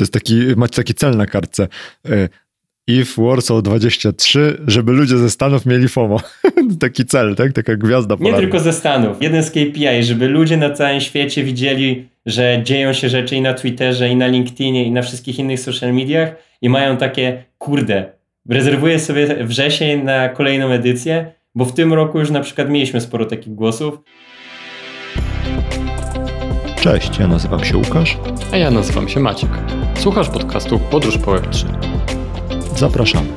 To jest taki, macie taki cel na kartce. E, if Warsaw 23, żeby ludzie ze Stanów mieli FOMO. taki cel, tak? Taka gwiazda polarna. Nie tylko ze Stanów. Jeden z KPI, żeby ludzie na całym świecie widzieli, że dzieją się rzeczy i na Twitterze, i na LinkedInie, i na wszystkich innych social mediach i mają takie, kurde, rezerwuję sobie wrzesień na kolejną edycję, bo w tym roku już na przykład mieliśmy sporo takich głosów. Cześć, ja nazywam się Łukasz. A ja nazywam się Maciek. Słuchasz podcastu Podróż po Web3. Zapraszamy.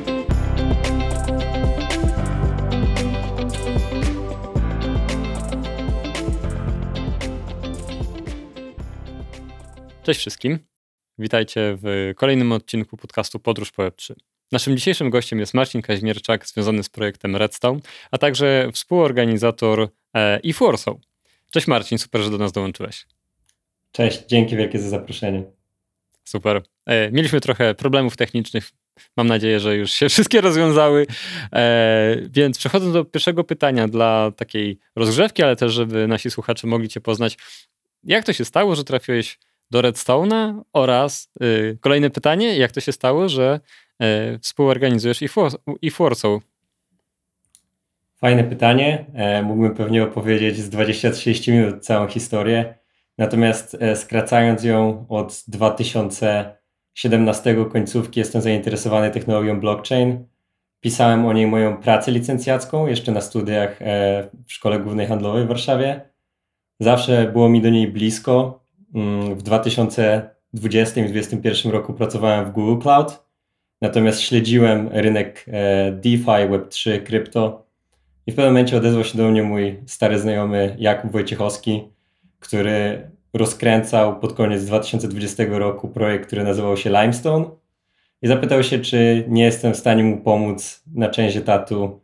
Cześć wszystkim. Witajcie w kolejnym odcinku podcastu Podróż po Web3. Naszym dzisiejszym gościem jest Marcin Kaźmierczak, związany z projektem Redstone, a także współorganizator e, eForso. Cześć Marcin, super, że do nas dołączyłeś. Cześć, dzięki wielkie za zaproszenie. Super. E, mieliśmy trochę problemów technicznych. Mam nadzieję, że już się wszystkie rozwiązały. E, więc przechodząc do pierwszego pytania dla takiej rozgrzewki, ale też, żeby nasi słuchacze mogli Cię poznać. Jak to się stało, że trafiłeś do Redstone'a? Oraz y, kolejne pytanie, jak to się stało, że y, współorganizujesz eForso? Fajne pytanie. E, mógłbym pewnie opowiedzieć z 20-30 minut całą historię. Natomiast e, skracając ją od 2017 końcówki, jestem zainteresowany technologią blockchain. Pisałem o niej moją pracę licencjacką jeszcze na studiach e, w Szkole Głównej Handlowej w Warszawie. Zawsze było mi do niej blisko. Mm, w 2020 i 2021 roku pracowałem w Google Cloud, natomiast śledziłem rynek e, DeFi, Web3, krypto i w pewnym momencie odezwał się do mnie mój stary znajomy Jakub Wojciechowski, który rozkręcał pod koniec 2020 roku projekt, który nazywał się Limestone i zapytał się, czy nie jestem w stanie mu pomóc na część etatu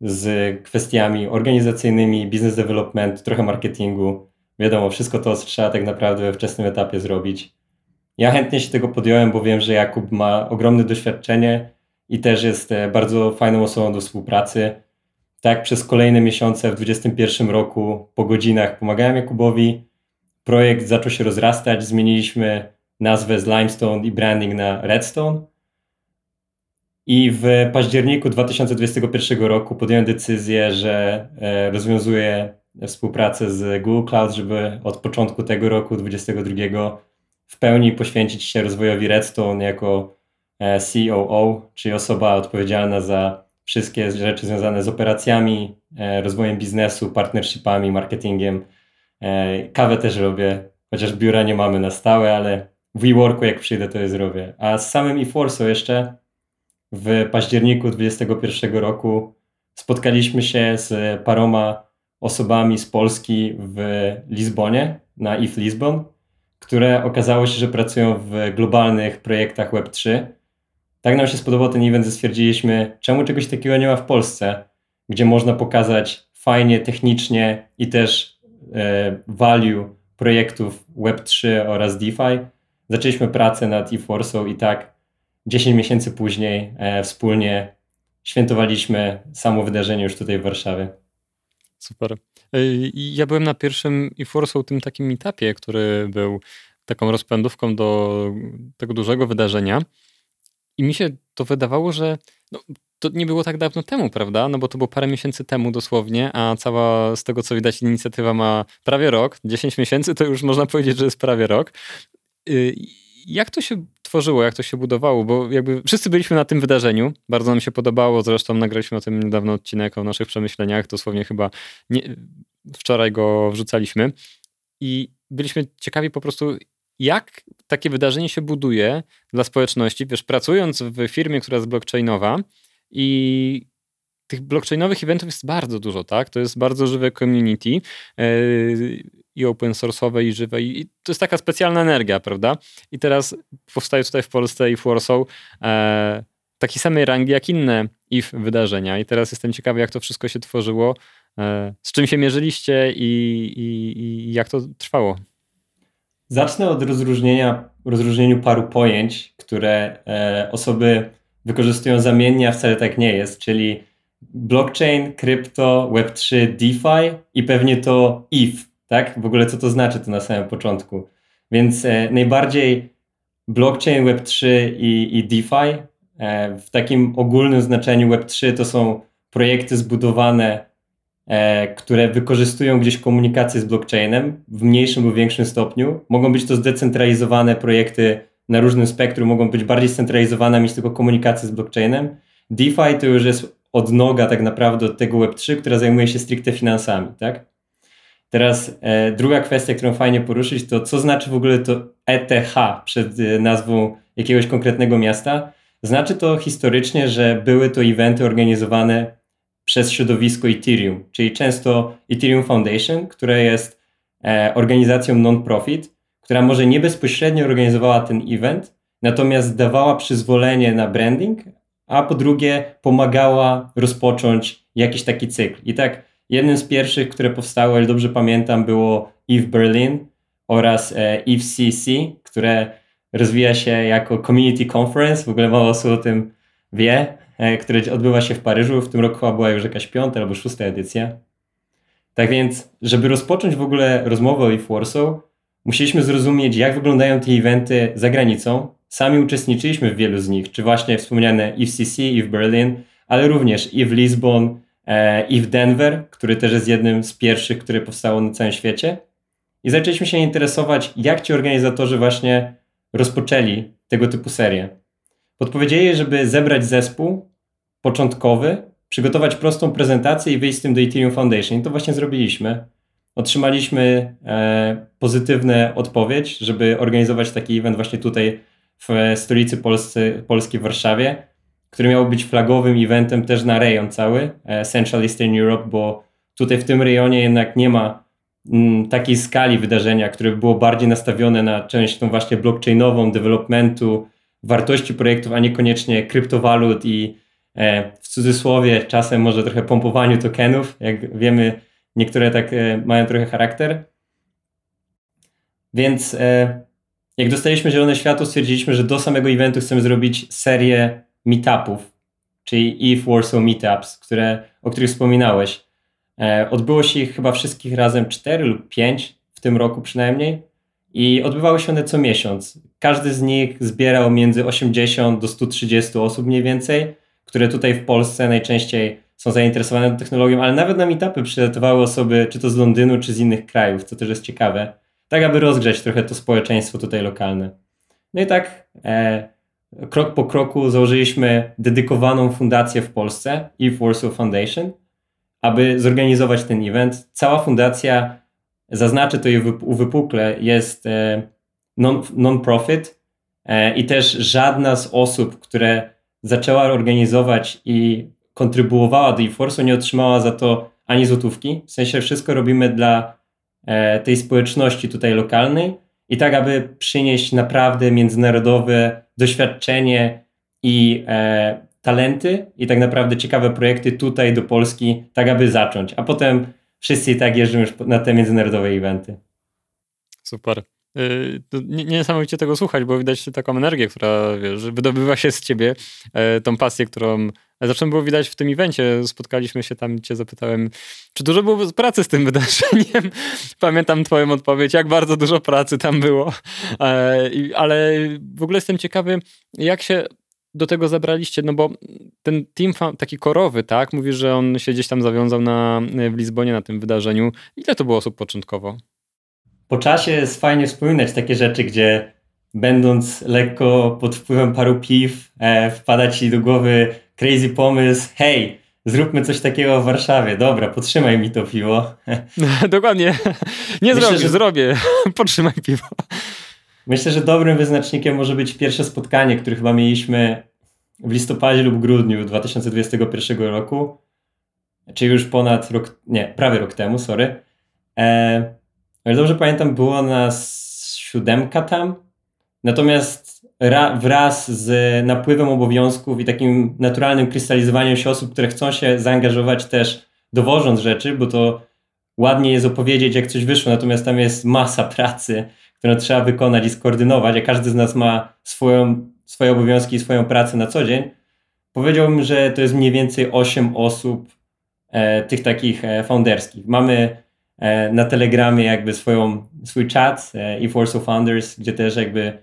z kwestiami organizacyjnymi, business development, trochę marketingu. Wiadomo, wszystko to trzeba tak naprawdę we wczesnym etapie zrobić. Ja chętnie się tego podjąłem, bo wiem, że Jakub ma ogromne doświadczenie i też jest e, bardzo fajną osobą do współpracy. Tak, przez kolejne miesiące w 2021 roku po godzinach pomagałem Jakubowi. Projekt zaczął się rozrastać, zmieniliśmy nazwę z Limestone i branding na Redstone. I w październiku 2021 roku podjąłem decyzję, że e, rozwiązuję współpracę z Google Cloud, żeby od początku tego roku 2022 w pełni poświęcić się rozwojowi Redstone jako e, COO, czyli osoba odpowiedzialna za wszystkie rzeczy związane z operacjami, e, rozwojem biznesu, partnershipami, marketingiem. E, kawę też robię, chociaż biura nie mamy na stałe, ale w WeWorku jak przyjdę to je zrobię. A z samym eForso jeszcze w październiku 2021 roku spotkaliśmy się z paroma osobami z Polski w Lizbonie, na IF Lisbon, które okazało się, że pracują w globalnych projektach Web3 tak nam się spodobał ten event, że stwierdziliśmy, czemu czegoś takiego nie ma w Polsce, gdzie można pokazać fajnie, technicznie i też e, value projektów Web3 oraz DeFi. Zaczęliśmy pracę nad eForce'ą i tak 10 miesięcy później e, wspólnie świętowaliśmy samo wydarzenie już tutaj w Warszawie. Super. E, ja byłem na pierwszym eForce'ą tym takim meetupie, który był taką rozpędówką do tego dużego wydarzenia. I mi się to wydawało, że no, to nie było tak dawno temu, prawda? No bo to było parę miesięcy temu dosłownie, a cała, z tego co widać, inicjatywa ma prawie rok. 10 miesięcy to już można powiedzieć, że jest prawie rok. Y, jak to się tworzyło, jak to się budowało? Bo jakby wszyscy byliśmy na tym wydarzeniu, bardzo nam się podobało, zresztą nagraliśmy o tym niedawno odcinek o naszych przemyśleniach, dosłownie chyba nie, wczoraj go wrzucaliśmy i byliśmy ciekawi po prostu, jak takie wydarzenie się buduje dla społeczności. Wiesz, pracując w firmie, która jest blockchainowa i tych blockchainowych eventów jest bardzo dużo, tak? To jest bardzo żywe community yy, i open source'owe i żywe i to jest taka specjalna energia, prawda? I teraz powstaje tutaj w Polsce i w Warsaw e, takiej samej rangi jak inne IF wydarzenia i teraz jestem ciekawy, jak to wszystko się tworzyło, e, z czym się mierzyliście i, i, i jak to trwało. Zacznę od rozróżnienia, rozróżnieniu paru pojęć, które e, osoby wykorzystują zamiennie, a wcale tak nie jest, czyli blockchain, krypto, Web3, DeFi i pewnie to ETH, tak? W ogóle co to znaczy to na samym początku. Więc e, najbardziej blockchain, Web3 i, i DeFi. E, w takim ogólnym znaczeniu Web3 to są projekty zbudowane, które wykorzystują gdzieś komunikację z blockchainem w mniejszym lub większym stopniu. Mogą być to zdecentralizowane projekty na różnym spektrum, mogą być bardziej scentralizowane, mieć tylko komunikację z blockchainem. DeFi to już jest odnoga tak naprawdę od tego Web3, która zajmuje się stricte finansami, tak? Teraz e, druga kwestia, którą fajnie poruszyć, to co znaczy w ogóle to ETH przed e, nazwą jakiegoś konkretnego miasta. Znaczy to historycznie, że były to eventy organizowane przez środowisko Ethereum, czyli często Ethereum Foundation, która jest e, organizacją non-profit, która może nie bezpośrednio organizowała ten event, natomiast dawała przyzwolenie na branding, a po drugie pomagała rozpocząć jakiś taki cykl. I tak jednym z pierwszych, które powstały, ale dobrze pamiętam, było EVE Berlin oraz EVECC, które rozwija się jako Community Conference, w ogóle mało osób o tym wie, e, które odbywa się w Paryżu. W tym roku chyba była już jakaś piąta albo szósta edycja. Tak więc, żeby rozpocząć w ogóle rozmowę o EVE Warsaw, musieliśmy zrozumieć, jak wyglądają te eventy za granicą. Sami uczestniczyliśmy w wielu z nich, czy właśnie wspomniane EVCC, EVE Berlin, ale również EVE Lisbon, EVE Denver, który też jest jednym z pierwszych, które powstało na całym świecie. I zaczęliśmy się interesować, jak ci organizatorzy właśnie rozpoczęli tego typu serię. Podpowiedzieli, żeby zebrać zespół początkowy, przygotować prostą prezentację i wyjść z tym do Ethereum Foundation. I to właśnie zrobiliśmy. Otrzymaliśmy e, pozytywne odpowiedź, żeby organizować taki event właśnie tutaj w stolicy Polskiej, w Warszawie, który miał być flagowym eventem też na rejon cały, e, Central Eastern Europe, bo tutaj w tym rejonie jednak nie ma Mm, takiej skali wydarzenia, które by było bardziej nastawione na część tą właśnie blockchainową, developmentu, wartości projektów, a niekoniecznie kryptowalut i e, w cudzysłowie czasem może trochę pompowaniu tokenów. Jak wiemy, niektóre tak e, mają trochę charakter. Więc e, jak dostaliśmy zielone światło, stwierdziliśmy, że do samego eventu chcemy zrobić serię meetupów, czyli ETH Warsaw Meetups, które, o których wspominałeś. Odbyło się ich chyba wszystkich razem 4 lub 5 w tym roku przynajmniej i odbywały się one co miesiąc. Każdy z nich zbierał między 80 do 130 osób mniej więcej, które tutaj w Polsce najczęściej są zainteresowane technologią, ale nawet na meetupy przylatywały osoby czy to z Londynu, czy z innych krajów, co też jest ciekawe, tak aby rozgrzać trochę to społeczeństwo tutaj lokalne. No i tak e, krok po kroku założyliśmy dedykowaną fundację w Polsce, Eve Warsaw Foundation, aby zorganizować ten event. Cała fundacja, zaznaczę to uwypukle, jest e, non-profit e, i też żadna z osób, które zaczęła organizować i kontrybuowała do eForce'u nie otrzymała za to ani złotówki. W sensie wszystko robimy dla e, tej społeczności tutaj lokalnej i tak, aby przynieść naprawdę międzynarodowe doświadczenie i talenty i tak naprawdę ciekawe projekty tutaj do Polski, tak aby zacząć. A potem wszyscy i tak jeżdżą już na te międzynarodowe eventy. Super. Y, nie, niesamowicie tego słuchać, bo widać taką energię, która wiesz, wydobywa się z ciebie, e, tą pasję, którą zresztą było widać w tym evencie. Spotkaliśmy się tam, cię zapytałem, czy dużo było pracy z tym wydarzeniem. Pamiętam twoją odpowiedź, jak bardzo dużo pracy tam było. E, ale w ogóle jestem ciekawy, jak się do tego zabraliście? No bo ten team taki korowy, tak? Mówisz, że on się gdzieś tam zawiązał na, w Lizbonie na tym wydarzeniu. Ile to było osób początkowo? Po czasie jest fajnie wspominać takie rzeczy, gdzie będąc lekko pod wpływem paru piw, e, wpada ci do głowy crazy pomysł, hej, zróbmy coś takiego w Warszawie, dobra, podtrzymaj mi to piwo. Dokładnie, nie Myślę, zrobię, że... zrobię, podtrzymaj piwo. Myślę, że dobrym wyznacznikiem może być pierwsze spotkanie, które chyba mieliśmy w listopadzie lub grudniu 2021 roku, czyli już ponad rok, nie, prawie rok temu, sorry. E, ale dobrze pamiętam, było nas siódemka tam, natomiast ra, wraz z napływem obowiązków i takim naturalnym krystalizowaniem się osób, które chcą się zaangażować też dowożąc rzeczy, bo to ładnie jest opowiedzieć, jak coś wyszło, natomiast tam jest masa pracy, którą trzeba wykonać i skoordynować, a każdy z nas ma swoją, swoje obowiązki i swoją pracę na co dzień, powiedziałbym, że to jest mniej więcej 8 osób e, tych takich e, founderskich. Mamy e, na Telegramie jakby swoją, swój chat e, e-Force of Founders, gdzie też jakby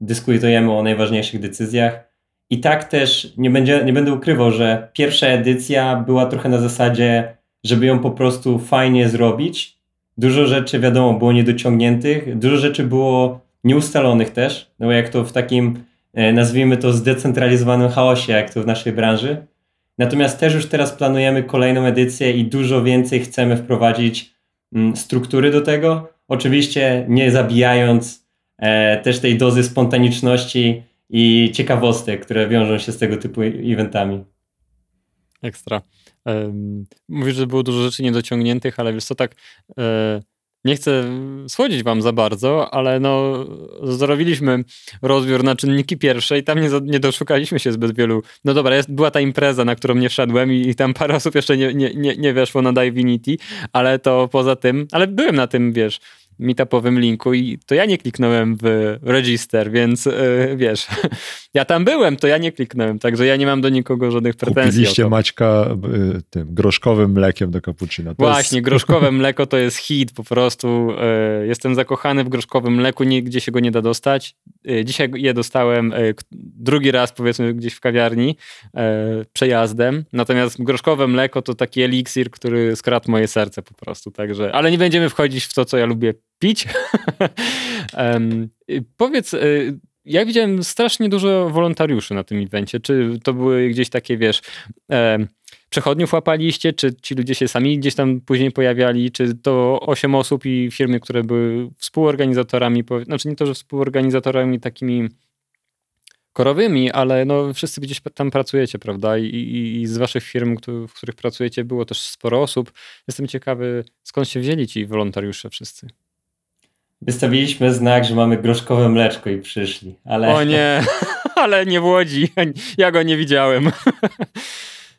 dyskutujemy o najważniejszych decyzjach. I tak też nie, będzie, nie będę ukrywał, że pierwsza edycja była trochę na zasadzie, żeby ją po prostu fajnie zrobić. Dużo rzeczy, wiadomo, było niedociągniętych, dużo rzeczy było nieustalonych też, no jak to w takim, e, nazwijmy to, zdecentralizowanym chaosie, jak to w naszej branży. Natomiast też już teraz planujemy kolejną edycję i dużo więcej chcemy wprowadzić mm, struktury do tego. Oczywiście nie zabijając e, też tej dozy spontaniczności i ciekawostek, które wiążą się z tego typu eventami. Ekstra. Mówisz, że było dużo rzeczy niedociągniętych, ale wiesz co, tak e, nie chcę słodzić wam za bardzo, ale no zrobiliśmy rozbiór na czynniki pierwsze i tam nie, nie doszukaliśmy się zbyt wielu. No dobra, jest, była ta impreza, na którą nie szedłem i, i tam parę osób jeszcze nie, nie, nie, nie weszło na Divinity, ale to poza tym, ale byłem na tym, wiesz, meetupowym linku i to ja nie kliknąłem w register, więc yy, wiesz, ja tam byłem, to ja nie kliknąłem, także ja nie mam do nikogo żadnych pretensji. Kupiliście Maćka y, tym groszkowym mlekiem do cappuccino. To Właśnie, jest... groszkowe mleko to jest hit po prostu. Yy, jestem zakochany w groszkowym mleku, nigdzie się go nie da dostać. Yy, dzisiaj je dostałem drugi raz powiedzmy gdzieś w kawiarni przejazdem, natomiast groszkowe mleko to taki eliksir, który skradł moje serce po prostu, także, ale nie będziemy wchodzić w to, co ja lubię pić. um, powiedz, y, ja widziałem strasznie dużo wolontariuszy na tym evencie. Czy to były gdzieś takie, wiesz, e, przechodniów łapaliście, czy ci ludzie się sami gdzieś tam później pojawiali, czy to osiem osób i firmy, które były współorganizatorami, znaczy nie to, że współorganizatorami takimi korowymi, ale no wszyscy gdzieś tam pracujecie, prawda? I, i, i z waszych firm, w których pracujecie, było też sporo osób. Jestem ciekawy, skąd się wzięli ci wolontariusze wszyscy. Wystawiliśmy znak, że mamy groszkowe mleczko i przyszli, ale... O nie, ale nie w Łodzi. Ja go nie widziałem.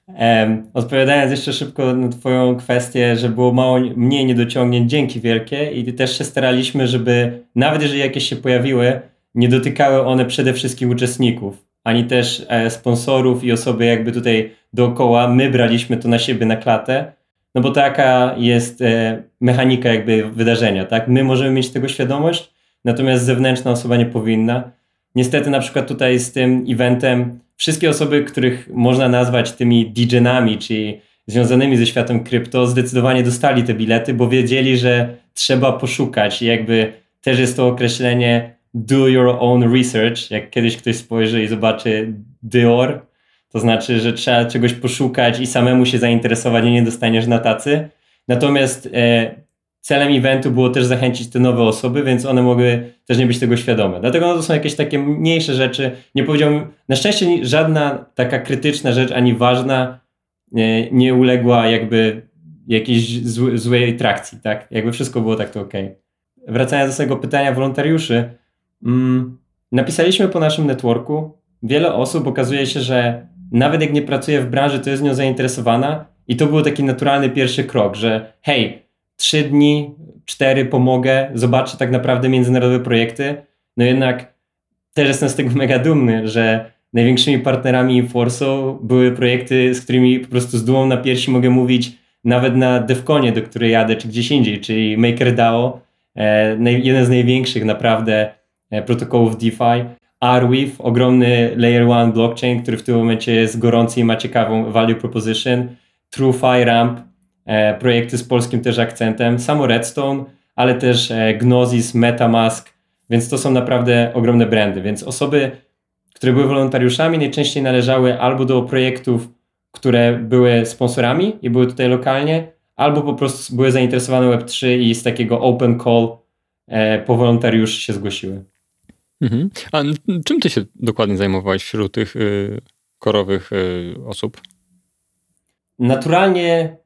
Um, odpowiadając jeszcze szybko na twoją kwestię, że było mało, mniej niedociągnięć, dzięki wielkie i też się staraliśmy, żeby nawet jeżeli jakieś się pojawiły, nie dotykały one przede wszystkim uczestników, ani też e, sponsorów i osoby jakby tutaj dookoła. My braliśmy to na siebie na klatę, no bo taka jest e, mechanika jakby wydarzenia, tak? My możemy mieć tego świadomość, natomiast zewnętrzna osoba nie powinna. Niestety na przykład tutaj z tym eventem wszystkie osoby, których można nazwać tymi DJ-nami, czyli związanymi ze światem krypto, zdecydowanie dostali te bilety, bo wiedzieli, że trzeba poszukać. I jakby też jest to określenie do your own research. Jak kiedyś ktoś spojrzy i zobaczy Dior, to znaczy, że trzeba czegoś poszukać i samemu się zainteresować i nie dostaniesz na tacy. Natomiast e, celem eventu było też zachęcić te nowe osoby, więc one mogły też nie być tego świadome. Dlatego no, to są jakieś takie mniejsze rzeczy. Nie powiedziałbym, na szczęście żadna taka krytyczna rzecz ani ważna e, nie uległa jakby jakiejś zły, złej trakcji, tak? Jakby wszystko było tak to ok. Wracając do swojego pytania wolontariuszy, mm, napisaliśmy po naszym networku. Wiele osób okazuje się, że nawet jak nie pracuje w branży, to jest nią zainteresowana. I to był taki naturalny pierwszy krok, że hej, trzy dni, cztery pomogę, zobaczę tak naprawdę międzynarodowe projekty. No jednak też jestem z tego mega dumny, że największymi partnerami Forso były projekty, z którymi po prostu z dumą na piersi mogę mówić nawet na Devconie, do której jadę, czy gdzieś indziej, czyli MakerDAO, e, jeden z największych naprawdę e, protokołów DeFi. Arweave, ogromny Layer 1 blockchain, który w tym momencie jest gorący i ma ciekawą value proposition. TrueFi Ramp, e, projekty z polskim też akcentem. Samo Redstone, ale też e, Gnosis, Metamask, więc to są naprawdę ogromne brandy. Więc osoby, które były wolontariuszami, najczęściej należały albo do projektów, które były sponsorami i były tutaj lokalnie, albo po prostu były zainteresowane Web3 i z takiego open call e, po wolontariuszy się zgłosiły. Mhm. A czym ty się dokładnie zajmowałeś wśród tych y, korowych y, osób? Naturalnie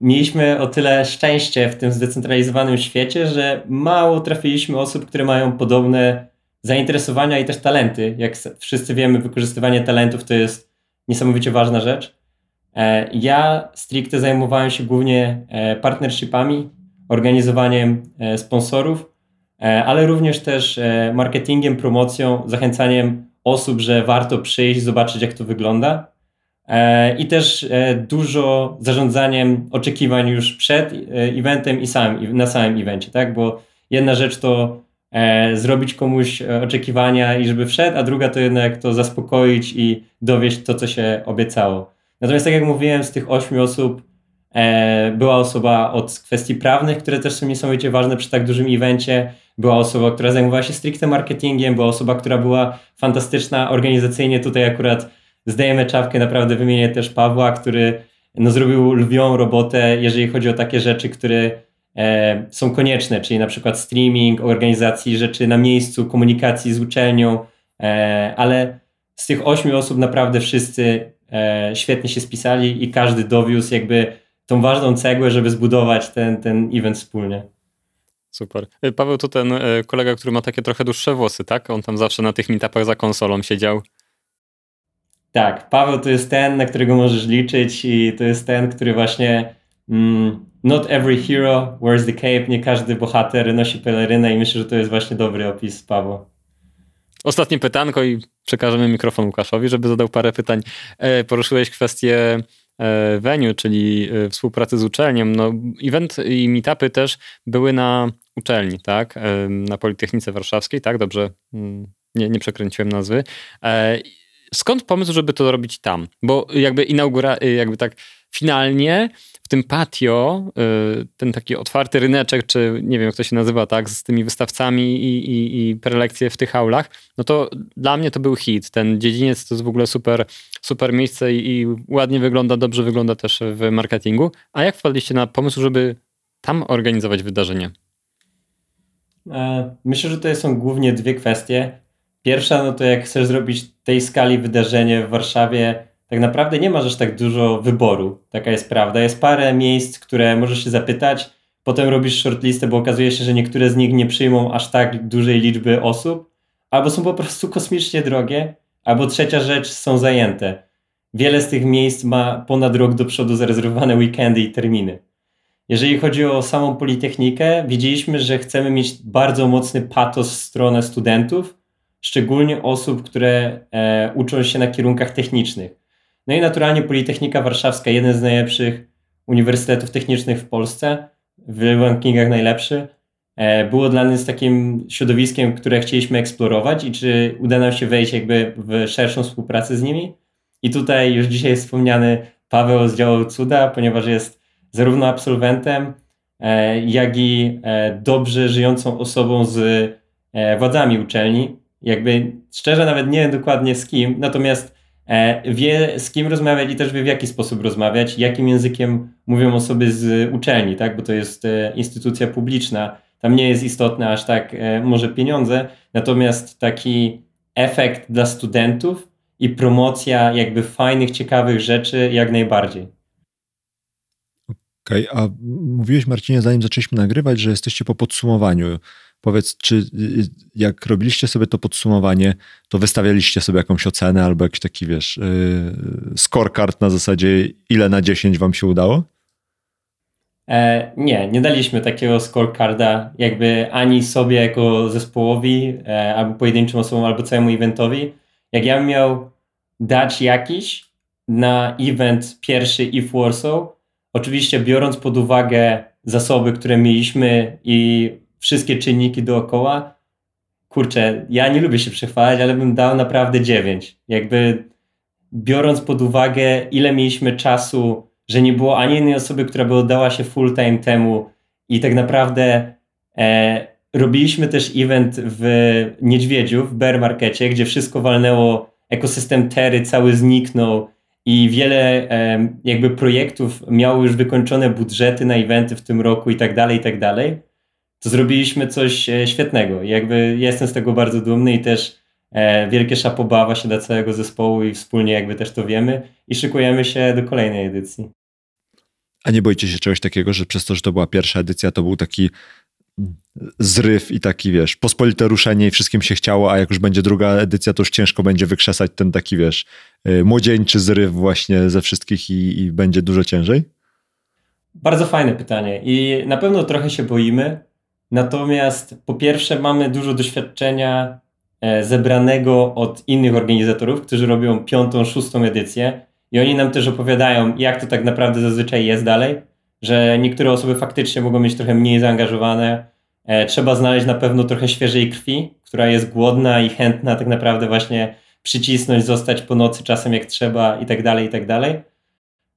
mieliśmy o tyle szczęście w tym zdecentralizowanym świecie, że mało trafiliśmy osób, które mają podobne zainteresowania i też talenty. Jak wszyscy wiemy, wykorzystywanie talentów to jest niesamowicie ważna rzecz. E, ja stricte zajmowałem się głównie e, partnershipami, organizowaniem e, sponsorów ale również też e, marketingiem, promocją, zachęcaniem osób, że warto przyjść, zobaczyć jak to wygląda. E, I też dużo zarządzaniem oczekiwań już przed eventem i samym, na samym evencie, tak? Bo jedna rzecz to e, zrobić komuś e, oczekiwania i żeby wszedł, a druga to jednak to zaspokoić i dowieść to, co się obiecało. Natomiast tak jak mówiłem, z tych ośmiu osób e, była osoba od kwestii prawnych, które też są niesamowicie ważne przy tak dużym evencie, była osoba, która zajmowała się stricte marketingiem, była osoba, która była fantastyczna organizacyjnie. Tutaj akurat zdajemy czapkę, naprawdę wymienię też Pawła, który no, zrobił lwią robotę, jeżeli chodzi o takie rzeczy, które e, są konieczne, czyli na przykład streaming, organizacji rzeczy na miejscu, komunikacji z uczelnią, e, ale z tych ośmiu osób naprawdę wszyscy e, świetnie się spisali i każdy dowiózł jakby tą ważną cegłę, żeby zbudować ten, ten event wspólnie. Super. Y, Paweł to ten y, kolega, który ma takie trochę dłuższe włosy, tak? On tam zawsze na tych meetupach za konsolą siedział. Tak, Paweł to jest ten, na którego możesz liczyć i to jest ten, który właśnie mm, not every hero wears the cape, nie każdy bohater nosi pelerynę i myślę, że to jest właśnie dobry opis Pawła. Ostatnie pytanko i przekażemy mikrofon Łukaszowi, żeby zadał parę pytań. E, poruszyłeś kwestię venue, czyli e, współpracy z uczelnią. No, event i meetupy też były na uczelni, tak? Na Politechnice Warszawskiej, tak? Dobrze, mm, nie, nie przekręciłem nazwy. Skąd pomysł, żeby to robić tam? Bo jakby inaugura, jakby tak finalnie w tym patio, y, ten taki otwarty ryneczek, czy nie wiem jak to się nazywa, tak, z tymi wystawcami i, i, i prelekcje w tych aulach, no to dla mnie to był hit. Ten dziedziniec to jest w ogóle super, super miejsce i, i ładnie wygląda, dobrze wygląda też w marketingu. A jak wpadliście na pomysł, żeby tam organizować wydarzenie? E, myślę, że to są głównie dwie kwestie. Pierwsza, no to jak chcesz zrobić tej skali wydarzenie w Warszawie, tak naprawdę nie masz aż tak dużo wyboru. Taka jest prawda. Jest parę miejsc, które możesz się zapytać, potem robisz shortlistę, bo okazuje się, że niektóre z nich nie przyjmą aż tak dużej liczby osób, albo są po prostu kosmicznie drogie, albo trzecia rzecz, są zajęte. Wiele z tych miejsc ma ponad rok do przodu zarezerwowane weekendy i terminy. Jeżeli chodzi o samą Politechnikę, widzieliśmy, że chcemy mieć bardzo mocny patos w stronę studentów, szczególnie osób, które e, uczą się na kierunkach technicznych. No i naturalnie Politechnika Warszawska, jeden z najlepszych uniwersytetów technicznych w Polsce, w rankingach najlepszy, e, było dla nas takim środowiskiem, które chcieliśmy eksplorować i czy uda nam się wejść jakby w szerszą współpracę z nimi. I tutaj już dzisiaj wspomniany Paweł z działu Cuda, ponieważ jest zarówno absolwentem, e, jak i e, dobrze żyjącą osobą z władzami uczelni. Jakby szczerze nawet nie wiem dokładnie z kim, natomiast wie z kim rozmawiać i też wie w jaki sposób rozmawiać, jakim językiem mówią osoby z uczelni, tak? bo to jest e, instytucja publiczna. Tam nie jest istotne aż tak e, może pieniądze, natomiast taki efekt dla studentów i promocja jakby fajnych, ciekawych rzeczy jak najbardziej. Okej, okay, a mówiłeś Marcinie, zanim zaczęliśmy nagrywać, że jesteście po podsumowaniu Powiedz, czy y, y, jak robiliście sobie to podsumowanie, to wystawialiście sobie jakąś ocenę albo jakiś taki, wiesz, yy, scorecard na zasadzie ile na 10 wam się udało? E, nie, nie daliśmy takiego scorecarda jakby ani sobie jako zespołowi, e, albo pojedynczym osobom, albo całemu eventowi. Jak ja bym miał dać jakiś na event pierwszy i Warsaw, oczywiście biorąc pod uwagę zasoby, które mieliśmy i wszystkie czynniki dookoła, kurczę, ja nie lubię się przechwalać, ale bym dał naprawdę 9. Jakby biorąc pod uwagę, ile mieliśmy czasu, że nie było ani jednej osoby, która by oddała się full time temu i tak naprawdę e, robiliśmy też event w Niedźwiedziu, w Bear Markecie, gdzie wszystko walnęło, ekosystem Tery cały zniknął i wiele e, jakby projektów miało już wykończone budżety na eventy w tym roku i tak dalej, i tak dalej to zrobiliśmy coś e, świetnego. I jakby jestem z tego bardzo dumny i też e, wielkie szapoba się dla całego zespołu i wspólnie jakby też to wiemy i szykujemy się do kolejnej edycji. A nie boicie się czegoś takiego, że przez to, że to była pierwsza edycja, to był taki zryw i taki, wiesz, pospolite ruszenie i wszystkim się chciało, a jak już będzie druga edycja, to już ciężko będzie wykrzesać ten taki, wiesz, e, młodzieńczy zryw właśnie ze wszystkich i, i będzie dużo ciężej? Bardzo fajne pytanie i na pewno trochę się boimy, Natomiast po pierwsze mamy dużo doświadczenia e, zebranego od innych organizatorów, którzy robią piątą, szóstą edycję i oni nam też opowiadają, jak to tak naprawdę zazwyczaj jest dalej, że niektóre osoby faktycznie mogą być trochę mniej zaangażowane, e, trzeba znaleźć na pewno trochę świeżej krwi, która jest głodna i chętna tak naprawdę właśnie przycisnąć, zostać po nocy czasem jak trzeba i tak dalej, i tak dalej.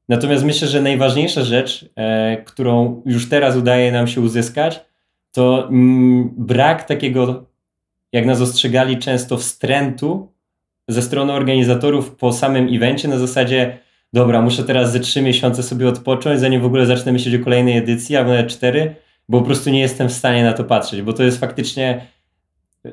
Natomiast myślę, że najważniejsza rzecz, e, którą już teraz udaje nam się uzyskać, to mm, brak takiego, jak nas ostrzegali często, wstrętu ze strony organizatorów po samym evencie na zasadzie dobra, muszę teraz ze trzy miesiące sobie odpocząć, zanim w ogóle zacznę myśleć o kolejnej edycji, albo nawet cztery, bo po prostu nie jestem w stanie na to patrzeć, bo to jest faktycznie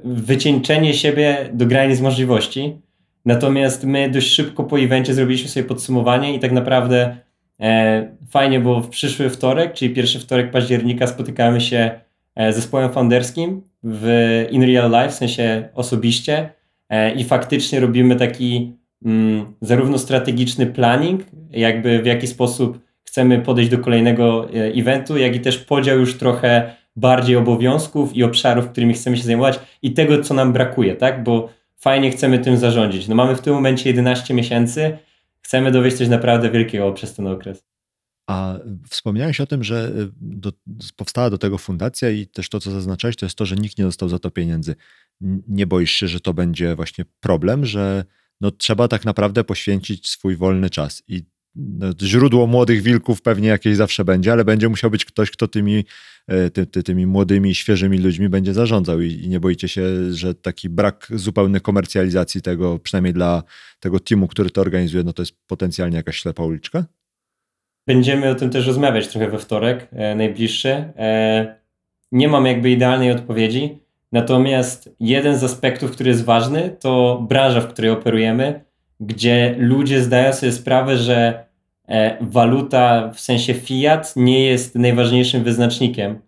wycieńczenie siebie do granic możliwości. Natomiast my dość szybko po evencie zrobiliśmy sobie podsumowanie i tak naprawdę e, fajnie, bo w przyszły wtorek, czyli pierwszy wtorek października spotykamy się zespołem founderskim w in real life, w sensie osobiście e, i faktycznie robimy taki mm, zarówno strategiczny planning, jakby w jaki sposób chcemy podejść do kolejnego e, eventu, jak i też podział już trochę bardziej obowiązków i obszarów, którymi chcemy się zajmować i tego, co nam brakuje, tak? Bo fajnie chcemy tym zarządzić. No mamy w tym momencie 11 miesięcy, chcemy dowieść coś naprawdę wielkiego przez ten okres. A wspomniałeś o tym, że y, do, powstała do tego fundacja i też to, co zaznaczałeś, to jest to, że nikt nie dostał za to pieniędzy. Nie boisz się, że to będzie właśnie problem, że no, trzeba tak naprawdę poświęcić swój wolny czas i no, źródło młodych wilków pewnie jakieś zawsze będzie, ale będzie musiał być ktoś, kto tymi, e, ty, ty, tymi młodymi, świeżymi ludźmi będzie zarządzał I, i nie boicie się, że taki brak zupełnej komercjalizacji tego, przynajmniej dla tego teamu, który to organizuje, no to jest potencjalnie jakaś ślepa uliczka? Będziemy o tym też rozmawiać trochę we wtorek, e, najbliższy. E, nie mam jakby idealnej odpowiedzi, natomiast jeden z aspektów, który jest ważny, to branża, w której operujemy, gdzie ludzie zdają sobie sprawę, że E, waluta w sensie fiat nie jest najważniejszym wyznacznikiem.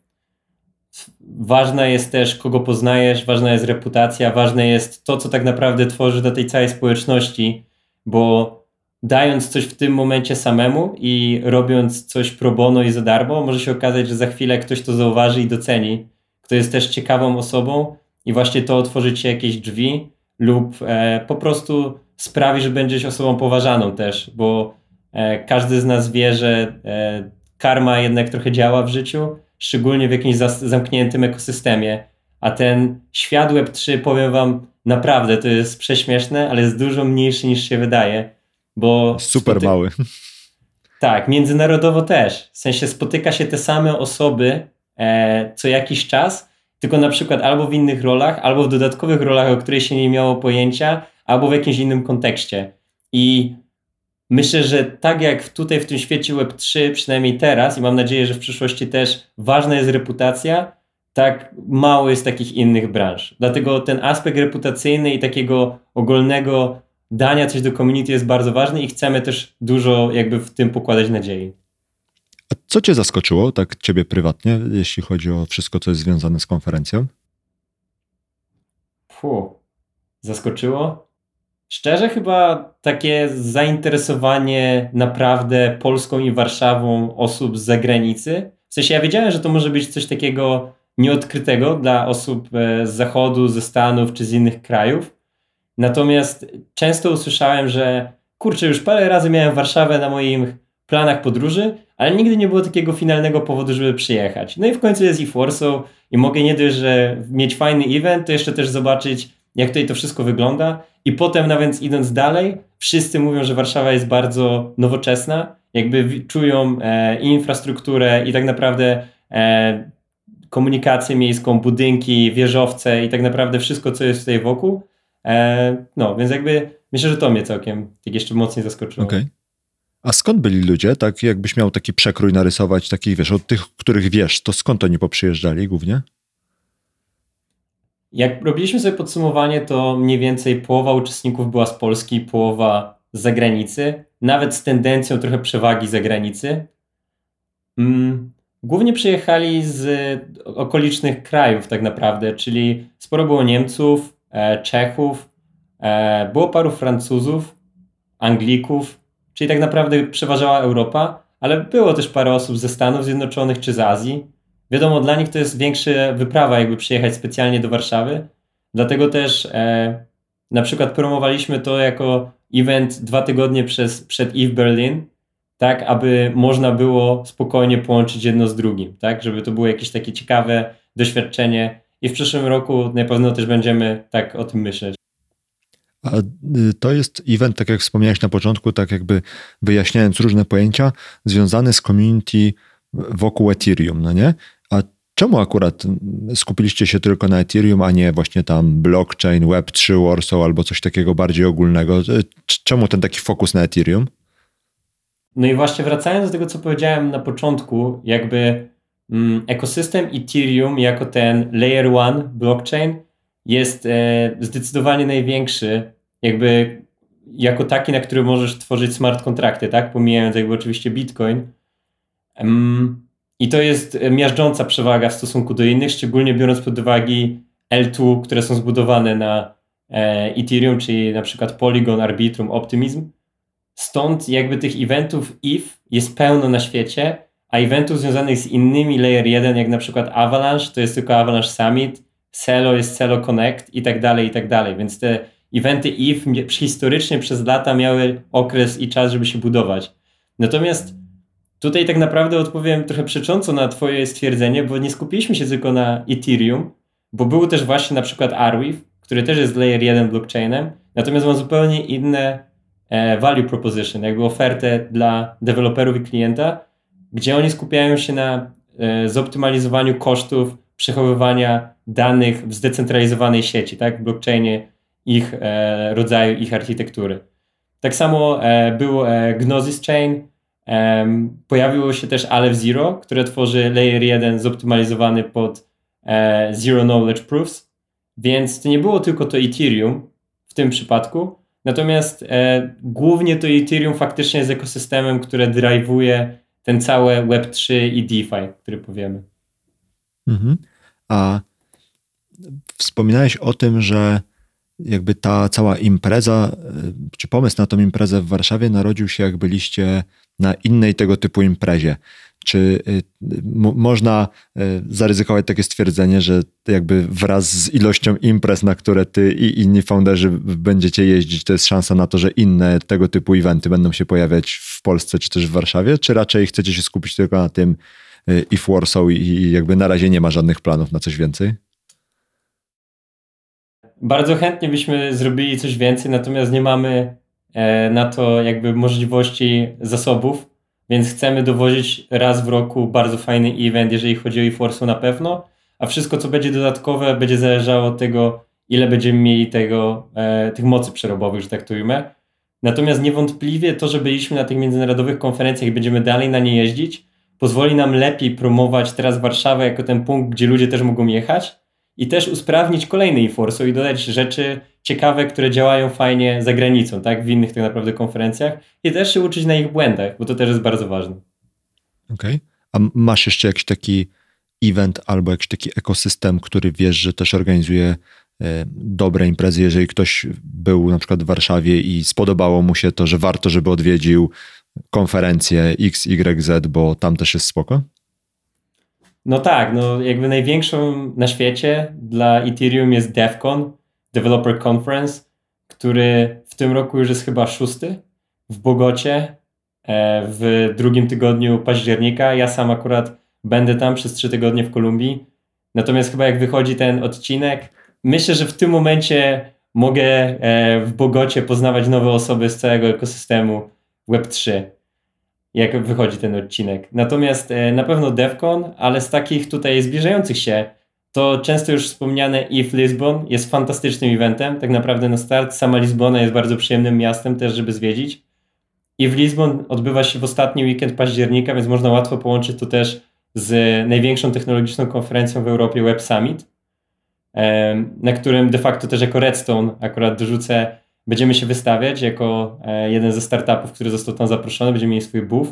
Ważna jest też, kogo poznajesz, ważna jest reputacja, ważne jest to, co tak naprawdę tworzy do tej całej społeczności, bo dając coś w tym momencie samemu i robiąc coś pro bono i za darmo, może się okazać, że za chwilę ktoś to zauważy i doceni, kto jest też ciekawą osobą i właśnie to otworzy ci jakieś drzwi lub e, po prostu sprawi, że będziesz osobą poważaną też, bo E, każdy z nas wie, że e, karma jednak trochę działa w życiu, szczególnie w jakimś zamkniętym ekosystemie. A ten świat Web3, powiem Wam, naprawdę to jest prześmieszne, ale jest dużo mniejszy niż się wydaje. Bo Super mały. Tak, międzynarodowo też. W sensie spotyka się te same osoby e, co jakiś czas, tylko na przykład albo w innych rolach, albo w dodatkowych rolach, o których się nie miało pojęcia, albo w jakimś innym kontekście. I Myślę, że tak jak tutaj w tym świecie Web3, przynajmniej teraz, i mam nadzieję, że w przyszłości też ważna jest reputacja, tak mało jest takich innych branż. Dlatego ten aspekt reputacyjny i takiego ogólnego dania coś do community jest bardzo ważny i chcemy też dużo jakby w tym pokładać nadziei. A co cię zaskoczyło, tak ciebie prywatnie, jeśli chodzi o wszystko, co jest związane z konferencją? Fu, zaskoczyło? Szczerze chyba takie zainteresowanie naprawdę Polską i Warszawą osób z zagranicy. W sensie ja wiedziałem, że to może być coś takiego nieodkrytego dla osób e, z zachodu, ze Stanów czy z innych krajów. Natomiast często usłyszałem, że kurczę, już parę razy miałem Warszawę na moich planach podróży, ale nigdy nie było takiego finalnego powodu, żeby przyjechać. No i w końcu jest i Warsaw i mogę nie dość, że mieć fajny event, to jeszcze też zobaczyć jak tutaj to wszystko wygląda. I potem nawet idąc dalej, wszyscy mówią, że Warszawa jest bardzo nowoczesna, jakby czują e, infrastrukturę i tak naprawdę e, komunikację miejską, budynki, wieżowce i tak naprawdę wszystko, co jest tutaj wokół. E, no, więc jakby myślę, że to mnie całkiem tak jeszcze mocniej zaskoczyło. Okay. A skąd byli ludzie? Tak, jakbyś miał taki przekrój narysować, takich wiesz, od tych, których wiesz, to skąd oni poprzyjeżdżali głównie? Jak robiliśmy sobie podsumowanie, to mniej więcej połowa uczestników była z Polski, połowa z zagranicy, nawet z tendencją trochę przewagi zagranicy. Mm, głównie przyjechali z okolicznych krajów, tak naprawdę, czyli sporo było Niemców, Czechów, e, było paru Francuzów, Anglików, czyli tak naprawdę przeważała Europa, ale było też parę osób ze Stanów Zjednoczonych czy z Azji. Wiadomo, dla nich to jest większa wyprawa, jakby przyjechać specjalnie do Warszawy. Dlatego też e, na przykład promowaliśmy to jako event dwa tygodnie przez, przed EVE Berlin, tak, aby można było spokojnie połączyć jedno z drugim, tak, żeby to było jakieś takie ciekawe doświadczenie i w przyszłym roku na pewno też będziemy tak o tym myśleć. A y, to jest event, tak jak wspomniałeś na początku, tak jakby wyjaśniając różne pojęcia, związany z community wokół Ethereum, no nie? A czemu akurat skupiliście się tylko na Ethereum, a nie właśnie tam blockchain, Web3, Warsaw albo coś takiego bardziej ogólnego? Y, czemu ten taki fokus na Ethereum? No i właśnie wracając do tego, co powiedziałem na początku, jakby ekosystem Ethereum jako ten layer one blockchain jest e, zdecydowanie największy, jakby jako taki, na który możesz tworzyć smart kontrakty, tak? Pomijając jakby oczywiście Bitcoin. Um, I to jest miażdżąca przewaga w stosunku do innych, szczególnie biorąc pod uwagę L2, które są zbudowane na e, Ethereum, czyli na przykład Polygon, Arbitrum, Optimism. Stąd jakby tych eventów if jest pełno na świecie, a eventów związanych z innymi layer 1, jak na przykład Avalanche, to jest tylko Avalanche Summit, Celo jest Celo Connect i tak dalej, i tak dalej. Więc te eventy if historycznie przez lata miały okres i czas, żeby się budować. Natomiast tutaj tak naprawdę odpowiem trochę przecząco na twoje stwierdzenie, bo nie skupiliśmy się tylko na Ethereum, bo był też właśnie na przykład Arweave, który też jest layer 1 blockchainem, natomiast ma zupełnie inne e, value proposition, jakby ofertę dla deweloperów i klienta, gdzie oni skupiają się na e, zoptymalizowaniu kosztów przechowywania danych w zdecentralizowanej sieci, tak, w blockchainie ich e, rodzaju, ich architektury. Tak samo e, był Gnosis Chain, pojawiło się też Aleph Zero, które tworzy layer 1 zoptymalizowany pod Zero Knowledge Proofs, więc to nie było tylko to Ethereum w tym przypadku, natomiast głównie to Ethereum faktycznie jest ekosystemem, które drive'uje ten cały Web3 i DeFi, który powiemy. Mhm. A wspominałeś o tym, że jakby ta cała impreza, y, czy pomysł na tą imprezę w Warszawie narodził się, jak byliście na innej tego typu imprezie. Czy y, można y, zaryzykować takie stwierdzenie, że jakby wraz z ilością imprez, na które ty i inni founderzy będziecie jeździć, to jest szansa na to, że inne tego typu eventy będą się pojawiać w Polsce czy też w Warszawie? Czy raczej chcecie się skupić tylko na tym if Warsaw i jakby na razie nie ma żadnych planów na coś więcej? Bardzo chętnie byśmy zrobili coś więcej, natomiast nie mamy e, na to jakby możliwości zasobów, więc chcemy dowozić raz w roku bardzo fajny event, jeżeli chodzi o eForce na pewno, a wszystko co będzie dodatkowe będzie zależało od tego, ile będziemy mieli tego, e, tych mocy przerobowych, że tak to ujmę. Natomiast niewątpliwie to, że byliśmy na tych międzynarodowych konferencjach i będziemy dalej na nie jeździć, pozwoli nam lepiej promować teraz Warszawę jako ten punkt, gdzie ludzie też mogą jechać, i też usprawnić kolejny eForce i dodać rzeczy ciekawe, które działają fajnie za granicą, tak, w innych tak naprawdę konferencjach i też się uczyć na ich błędach, bo to też jest bardzo ważne. Okej. Okay. A masz jeszcze jakiś taki event albo jakiś taki ekosystem, który wiesz, że też organizuje e, dobre imprezy, jeżeli ktoś był na przykład w Warszawie i spodobało mu się to, że warto, żeby odwiedził konferencję XYZ, bo tam też jest spoko? No tak, no jakby największą na świecie dla Ethereum jest DevCon, Developer Conference, który w tym roku już jest chyba szósty w Bogocie e, w drugim tygodniu października. Ja sam akurat będę tam przez trzy tygodnie w Kolumbii. Natomiast chyba jak wychodzi ten odcinek, myślę, że w tym momencie mogę e, w Bogocie poznawać nowe osoby z całego ekosystemu Web3 jak wychodzi ten odcinek. Natomiast e, na pewno DevCon, ale z takich tutaj zbliżających się, to często już wspomniane IF Lisbon jest fantastycznym eventem, tak naprawdę na start. Sama Lizbona jest bardzo przyjemnym miastem też, żeby zwiedzić. I w Lisbon odbywa się w ostatni weekend października, więc można łatwo połączyć to też z największą technologiczną konferencją w Europie Web Summit, na którym de facto też jako Redstone akurat dorzucę będziemy się wystawiać jako e, jeden ze startupów, który został tam zaproszony, będziemy mieli swój booth.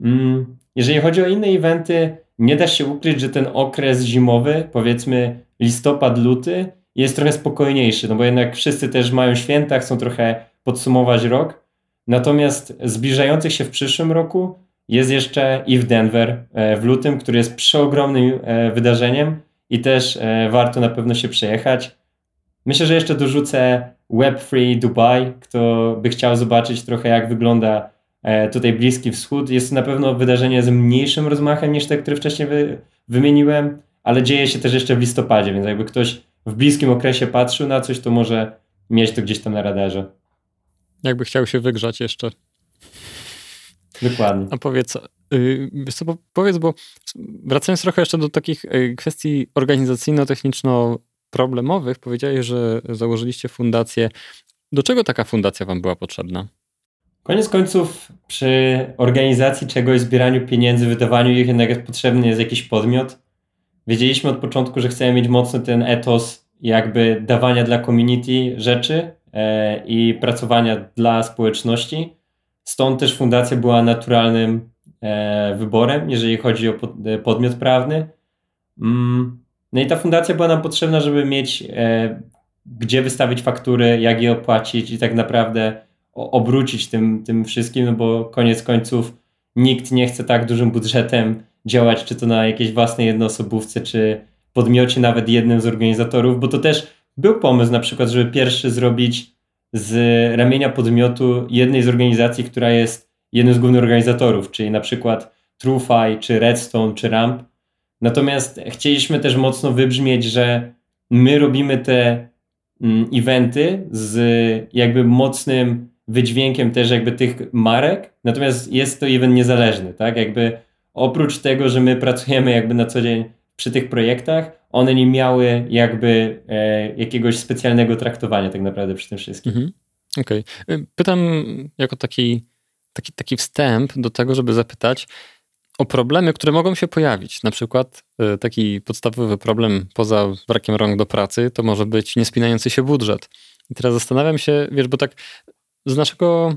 Mm, jeżeli chodzi o inne eventy, nie da się ukryć, że ten okres zimowy, powiedzmy listopad, luty, jest trochę spokojniejszy, no bo jednak wszyscy też mają święta, chcą trochę podsumować rok. Natomiast zbliżających się w przyszłym roku jest jeszcze i w Denver e, w lutym, który jest przeogromnym e, wydarzeniem i też warto na pewno się przejechać. Myślę, że jeszcze dorzucę Web3 Dubai, kto by chciał zobaczyć trochę jak wygląda e, tutaj Bliski Wschód. Jest to na pewno wydarzenie z mniejszym rozmachem niż te, które wcześniej wy, wymieniłem, ale dzieje się też jeszcze w listopadzie, więc jakby ktoś w bliskim okresie patrzył na coś, to może mieć to gdzieś tam na radarze. Jakby chciał się wygrzać jeszcze. Dokładnie. A powiedz, bo, powiedz, bo wracając trochę jeszcze do takich yy, kwestii organizacyjno-techniczno-problemowych, powiedziałeś, że założyliście fundację. Do czego taka fundacja wam była potrzebna? Koniec końców przy organizacji czegoś, zbieraniu pieniędzy, wydawaniu ich jednak potrzebny jest jakiś podmiot. Wiedzieliśmy od początku, że chcemy mieć mocny ten etos jakby dawania dla community rzeczy e, i pracowania dla społeczności. Stąd też fundacja była naturalnym e, wyborem, jeżeli chodzi o e, podmiot prawny. No i ta fundacja była nam potrzebna, żeby mieć e, gdzie wystawić faktury, jak je opłacić i tak naprawdę obrócić tym, tym wszystkim, no bo koniec końców nikt nie chce tak dużym budżetem działać, czy to na jakiejś własnej jednoosobówce, czy podmiocie nawet jednym z organizatorów, bo to też był pomysł na przykład, żeby pierwszy zrobić z ramienia podmiotu jednej z organizacji, która jest jednym z głównych organizatorów, czyli na przykład TrueFi, czy Redstone, czy Ramp. Natomiast chcieliśmy też mocno wybrzmieć, że my robimy te mm, eventy z jakby mocnym wydźwiękiem też jakby tych marek, natomiast jest to event niezależny, tak? Jakby oprócz tego, że my pracujemy jakby na co dzień przy tych projektach, one nie miały jakby e, jakiegoś specjalnego traktowania tak naprawdę przy tym wszystkim. Mhm. Okej. Okay. Pytam jako taki, taki, taki wstęp do tego, żeby zapytać o problemy, które mogą się pojawić. Na przykład e, taki podstawowy problem poza brakiem rąk do pracy to może być niespinający się budżet. I teraz zastanawiam się, wiesz, bo tak z naszego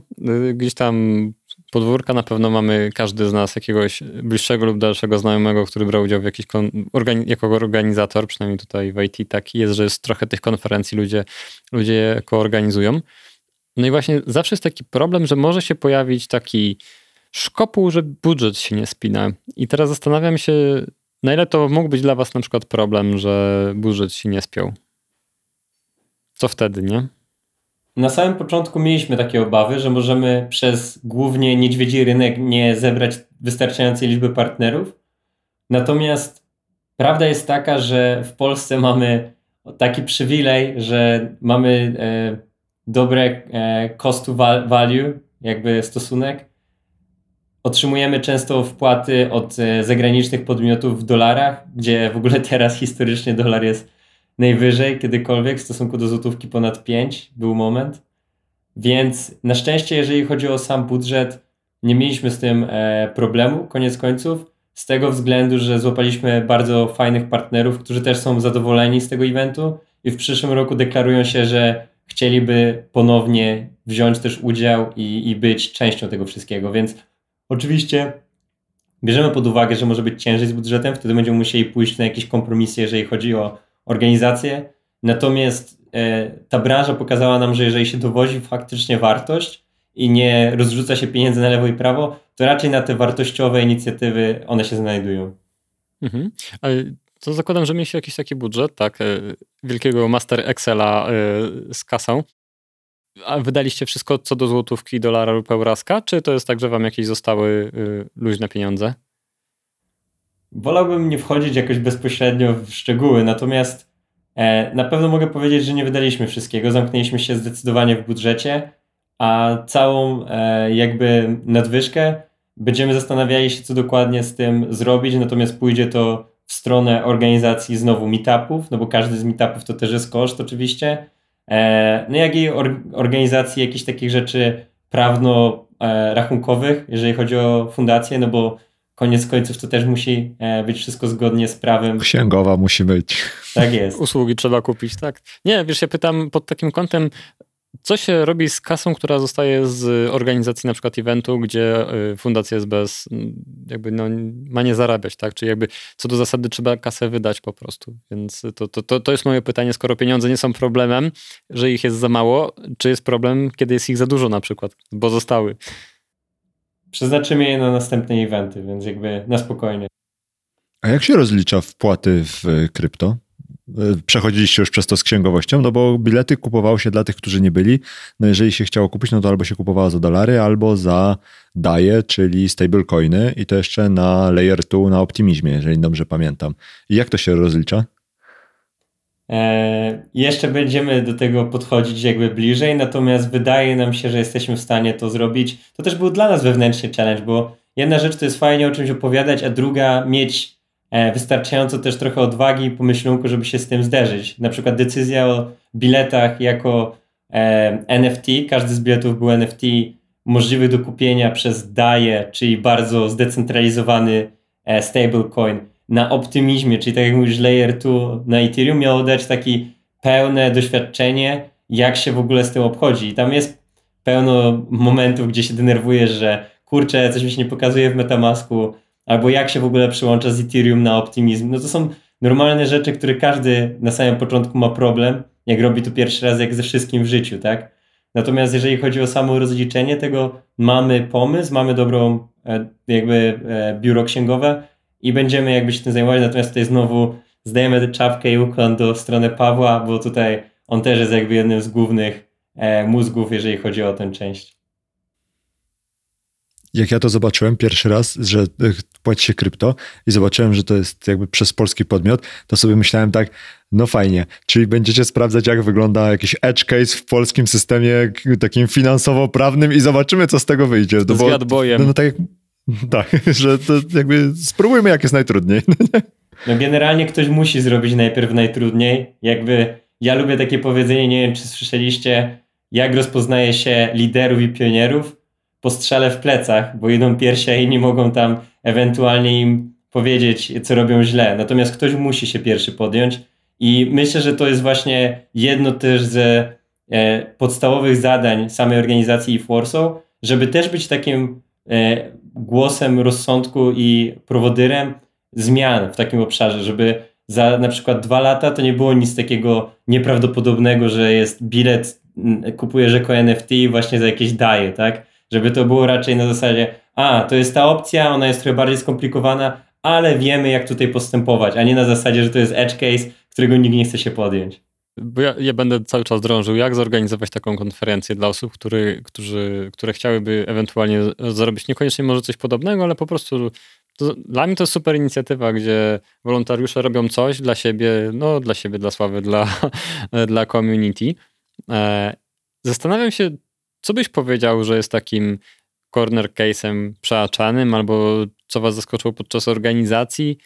y, gdzieś tam podwórka na pewno mamy każdy z nas jakiegoś bliższego lub dalszego znajomego, który brał udział w jakiś organi jako organizator, przynajmniej tutaj w IT taki jest, że jest trochę tych konferencji ludzie, ludzie jako organizują. No i właśnie zawsze jest taki problem, że może się pojawić taki szkopuł, że budżet się nie spina. I teraz zastanawiam się, na ile to mógł być dla was na przykład problem, że budżet się nie spiął. Co wtedy, nie? Na samym początku mieliśmy takie obawy, że możemy przez głównie niedźwiedzi rynek nie zebrać wystarczającej liczby partnerów. Natomiast prawda jest taka, że w Polsce mamy taki przywilej, że mamy e, dobre e, cost to value, jakby stosunek. Otrzymujemy często wpłaty od e, zagranicznych podmiotów w dolarach, gdzie w ogóle teraz historycznie dolar jest najwyżej kiedykolwiek w stosunku do złotówki ponad 5 był moment. Więc na szczęście, jeżeli chodzi o sam budżet, nie mieliśmy z tym e, problemu, koniec końców, z tego względu, że złapaliśmy bardzo fajnych partnerów, którzy też są zadowoleni z tego eventu i w przyszłym roku deklarują się, że chcieliby ponownie wziąć też udział i, i być częścią tego wszystkiego. Więc oczywiście bierzemy pod uwagę, że może być ciężej z budżetem, wtedy będziemy musieli pójść na jakieś kompromisy, jeżeli chodzi o organizację. Natomiast e, ta branża pokazała nam, że jeżeli się dowozi faktycznie wartość i nie rozrzuca się pieniędzy na lewo i prawo, to raczej na te wartościowe inicjatywy one się znajdują. Mhm. Ale to zakładam, że mieliście jakiś taki budżet, tak, e, wielkiego master Excela e, z kasą. A wydaliście wszystko co do złotówki, dolara lub euraska, czy to jest tak, że wam jakieś zostały luźne pieniądze? Wolałbym nie wchodzić jakoś bezpośrednio w szczegóły, natomiast e, na pewno mogę powiedzieć, że nie wydaliśmy wszystkiego. Zamknęliśmy się zdecydowanie w budżecie, a całą e, jakby nadwyżkę będziemy zastanawiali się, co dokładnie z tym zrobić, natomiast pójdzie to w stronę organizacji znowu meetupów, no bo każdy z meetupów to też jest koszt oczywiście. E, no jak i organizacji jakichś takich rzeczy prawno-rachunkowych, jeżeli chodzi o fundację, no bo koniec końców to też musi e, być wszystko zgodnie z prawem. Księgowa musi być. Tak jest. Usługi trzeba kupić, tak. Nie, wiesz, ja pytam pod takim kątem, co się robi z kasą, która zostaje z organizacji na przykład eventu, gdzie y, fundacja jest bez, jakby no, ma nie zarabiać, tak? Czyli jakby co do zasady trzeba kasę wydać po prostu. Więc to, to, to, to jest moje pytanie, skoro pieniądze nie są problemem, że ich jest za mało, czy jest problem, kiedy jest ich za dużo na przykład, bo zostały przeznaczymy je na następne eventy, więc jakby na spokojnie. A jak się rozlicza wpłaty w krypto? Przechodziliście już przez to z księgowością, no bo bilety kupowało się dla tych, którzy nie byli. No jeżeli się chciało kupić, no to albo się kupowało za dolary, albo za DAE, czyli stablecoiny i to jeszcze na layer 2 na optymizmie, jeżeli dobrze pamiętam. I jak to się rozlicza? E, jeszcze będziemy do tego podchodzić jakby bliżej, natomiast wydaje nam się, że jesteśmy w stanie to zrobić. To też był dla nas wewnętrzny challenge, bo jedna rzecz to jest fajnie o czymś opowiadać, a druga mieć e, wystarczająco też trochę odwagi i pomyślunku, żeby się z tym zderzyć. Na przykład decyzja o biletach jako e, NFT, każdy z biletów był NFT możliwy do kupienia przez DAE, czyli bardzo zdecentralizowany e, stablecoin na optymizmie, czyli tak jak mówisz, layer 2 na Ethereum miało dać taki pełne doświadczenie, jak się w ogóle z tym obchodzi. I tam jest pełno momentów, gdzie się denerwujesz, że kurczę, coś mi się nie pokazuje w Metamasku, albo jak się w ogóle przyłącza z Ethereum na optymizm. No to są normalne rzeczy, które każdy na samym początku ma problem, jak robi to pierwszy raz, jak ze wszystkim w życiu, tak? Natomiast jeżeli chodzi o samo rozliczenie tego, mamy pomysł, mamy dobrą e, jakby e, biuro księgowe, i będziemy jakby się tym zajmować. Natomiast tutaj znowu zdajemy tę czapkę i ukłon do strony Pawła, bo tutaj on też jest jakby jednym z głównych e, mózgów, jeżeli chodzi o tę część. Jak ja to zobaczyłem pierwszy raz, że e, płaci się krypto i zobaczyłem, że to jest jakby przez polski podmiot, to sobie myślałem tak, no fajnie, czyli będziecie sprawdzać, jak wygląda jakiś edge case w polskim systemie takim finansowo-prawnym i zobaczymy, co z tego wyjdzie. No bo, bojem. No, no tak jak Tak, że to jakby spróbujmy jak jest najtrudniej. No generalnie ktoś musi zrobić najpierw najtrudniej. Jakby ja lubię takie powiedzenie, nie wiem czy słyszeliście, jak rozpoznaje się liderów i pionierów po strzale w plecach, bo idą pierwsi, a inni mogą tam ewentualnie im powiedzieć, co robią źle. Natomiast ktoś musi się pierwszy podjąć i myślę, że to jest właśnie jedno też ze e, podstawowych zadań samej organizacji i Forso, żeby też być takim e, głosem rozsądku i prowodyrem zmian w takim obszarze, żeby za na przykład dwa lata to nie było nic takiego nieprawdopodobnego, że jest bilet, kupujesz jako NFT i właśnie za jakieś daje, tak? Żeby to było raczej na zasadzie, a to jest ta opcja, ona jest trochę bardziej skomplikowana, ale wiemy jak tutaj postępować, a nie na zasadzie, że to jest edge case, którego nikt nie chce się podjąć. Bo ja, ja, będę cały czas drążył, jak zorganizować taką konferencję dla osób, który, którzy, które chciałyby ewentualnie zrobić niekoniecznie może coś podobnego, ale po prostu to, dla mnie to jest super inicjatywa, gdzie wolontariusze robią coś dla siebie, no dla siebie, dla sławy, dla, dla community. E, zastanawiam się, co byś powiedział, że jest takim corner case'em przeaczanym, albo co was zaskoczyło podczas organizacji?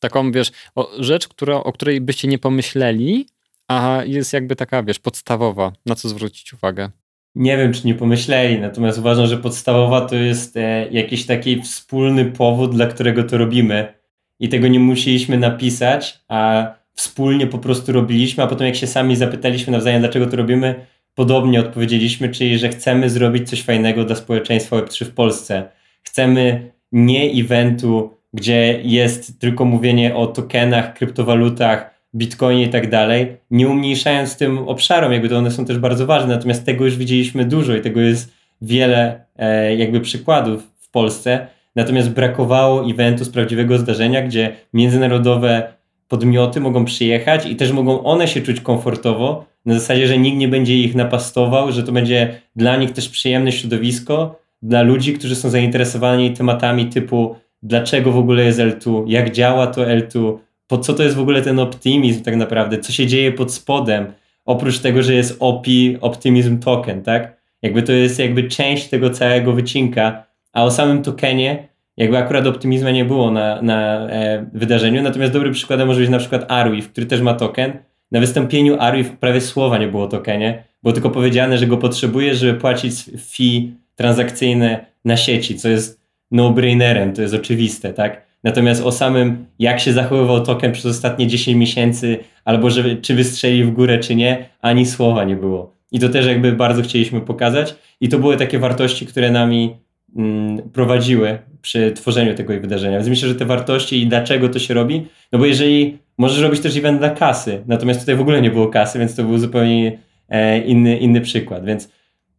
Taką, wiesz, o, rzecz, która, o której byście nie pomyśleli, a jest jakby taka, wiesz, podstawowa, na co zwrócić uwagę. Nie wiem, czy nie pomyśleli, natomiast uważam, że podstawowa to jest e, jakiś taki wspólny powód, dla którego to robimy. I tego nie musieliśmy napisać, a wspólnie po prostu robiliśmy, a potem jak się sami zapytaliśmy nawzajem, dlaczego to robimy, podobnie odpowiedzieliśmy, czyli że chcemy zrobić coś fajnego dla społeczeństwa Web3 w Polsce. Chcemy nie eventu, gdzie jest tylko mówienie o tokenach, kryptowalutach, Bitcoinie i tak dalej, nie umniejszając tym obszarom, jakby to one są też bardzo ważne, natomiast tego już widzieliśmy dużo i tego jest wiele e, jakby przykładów w Polsce, natomiast brakowało eventu z prawdziwego zdarzenia, gdzie międzynarodowe podmioty mogą przyjechać i też mogą one się czuć komfortowo, na zasadzie, że nikt nie będzie ich napastował, że to będzie dla nich też przyjemne środowisko, dla ludzi, którzy są zainteresowani tematami typu dlaczego w ogóle jest L2, jak działa to L2, po co to jest w ogóle ten optymizm tak naprawdę, co się dzieje pod spodem, oprócz tego, że jest OPI, Optimism Token, tak? Jakby to jest jakby część tego całego wycinka, a o samym tokenie jakby akurat optymizmu nie było na, na e, wydarzeniu, natomiast dobrym przykładem może być na przykład Arwif, który też ma token. Na wystąpieniu Arwif prawie słowa nie było o tokenie, było tylko powiedziane, że go potrzebujesz, żeby płacić fee transakcyjne na sieci, co jest no-brainerem, to jest oczywiste, tak? Natomiast o samym, jak się zachowywał token przez ostatnie 10 miesięcy, albo że, czy wystrzeli w górę, czy nie, ani słowa nie było. I to też jakby bardzo chcieliśmy pokazać. I to były takie wartości, które nami mm, prowadziły przy tworzeniu tego wydarzenia. Więc myślę, że te wartości i dlaczego to się robi, no bo jeżeli możesz robić też event dla kasy, natomiast tutaj w ogóle nie było kasy, więc to był zupełnie e, inny, inny przykład. Więc